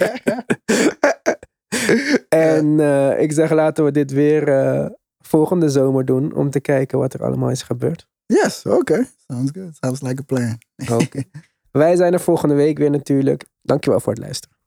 En ik zeg laten we dit weer volgende zomer doen om te kijken wat er allemaal is gebeurd. Yes, okay. Sounds good. Sounds like a plan. Oké. Wij zijn er volgende week weer natuurlijk. Dankjewel voor het luisteren.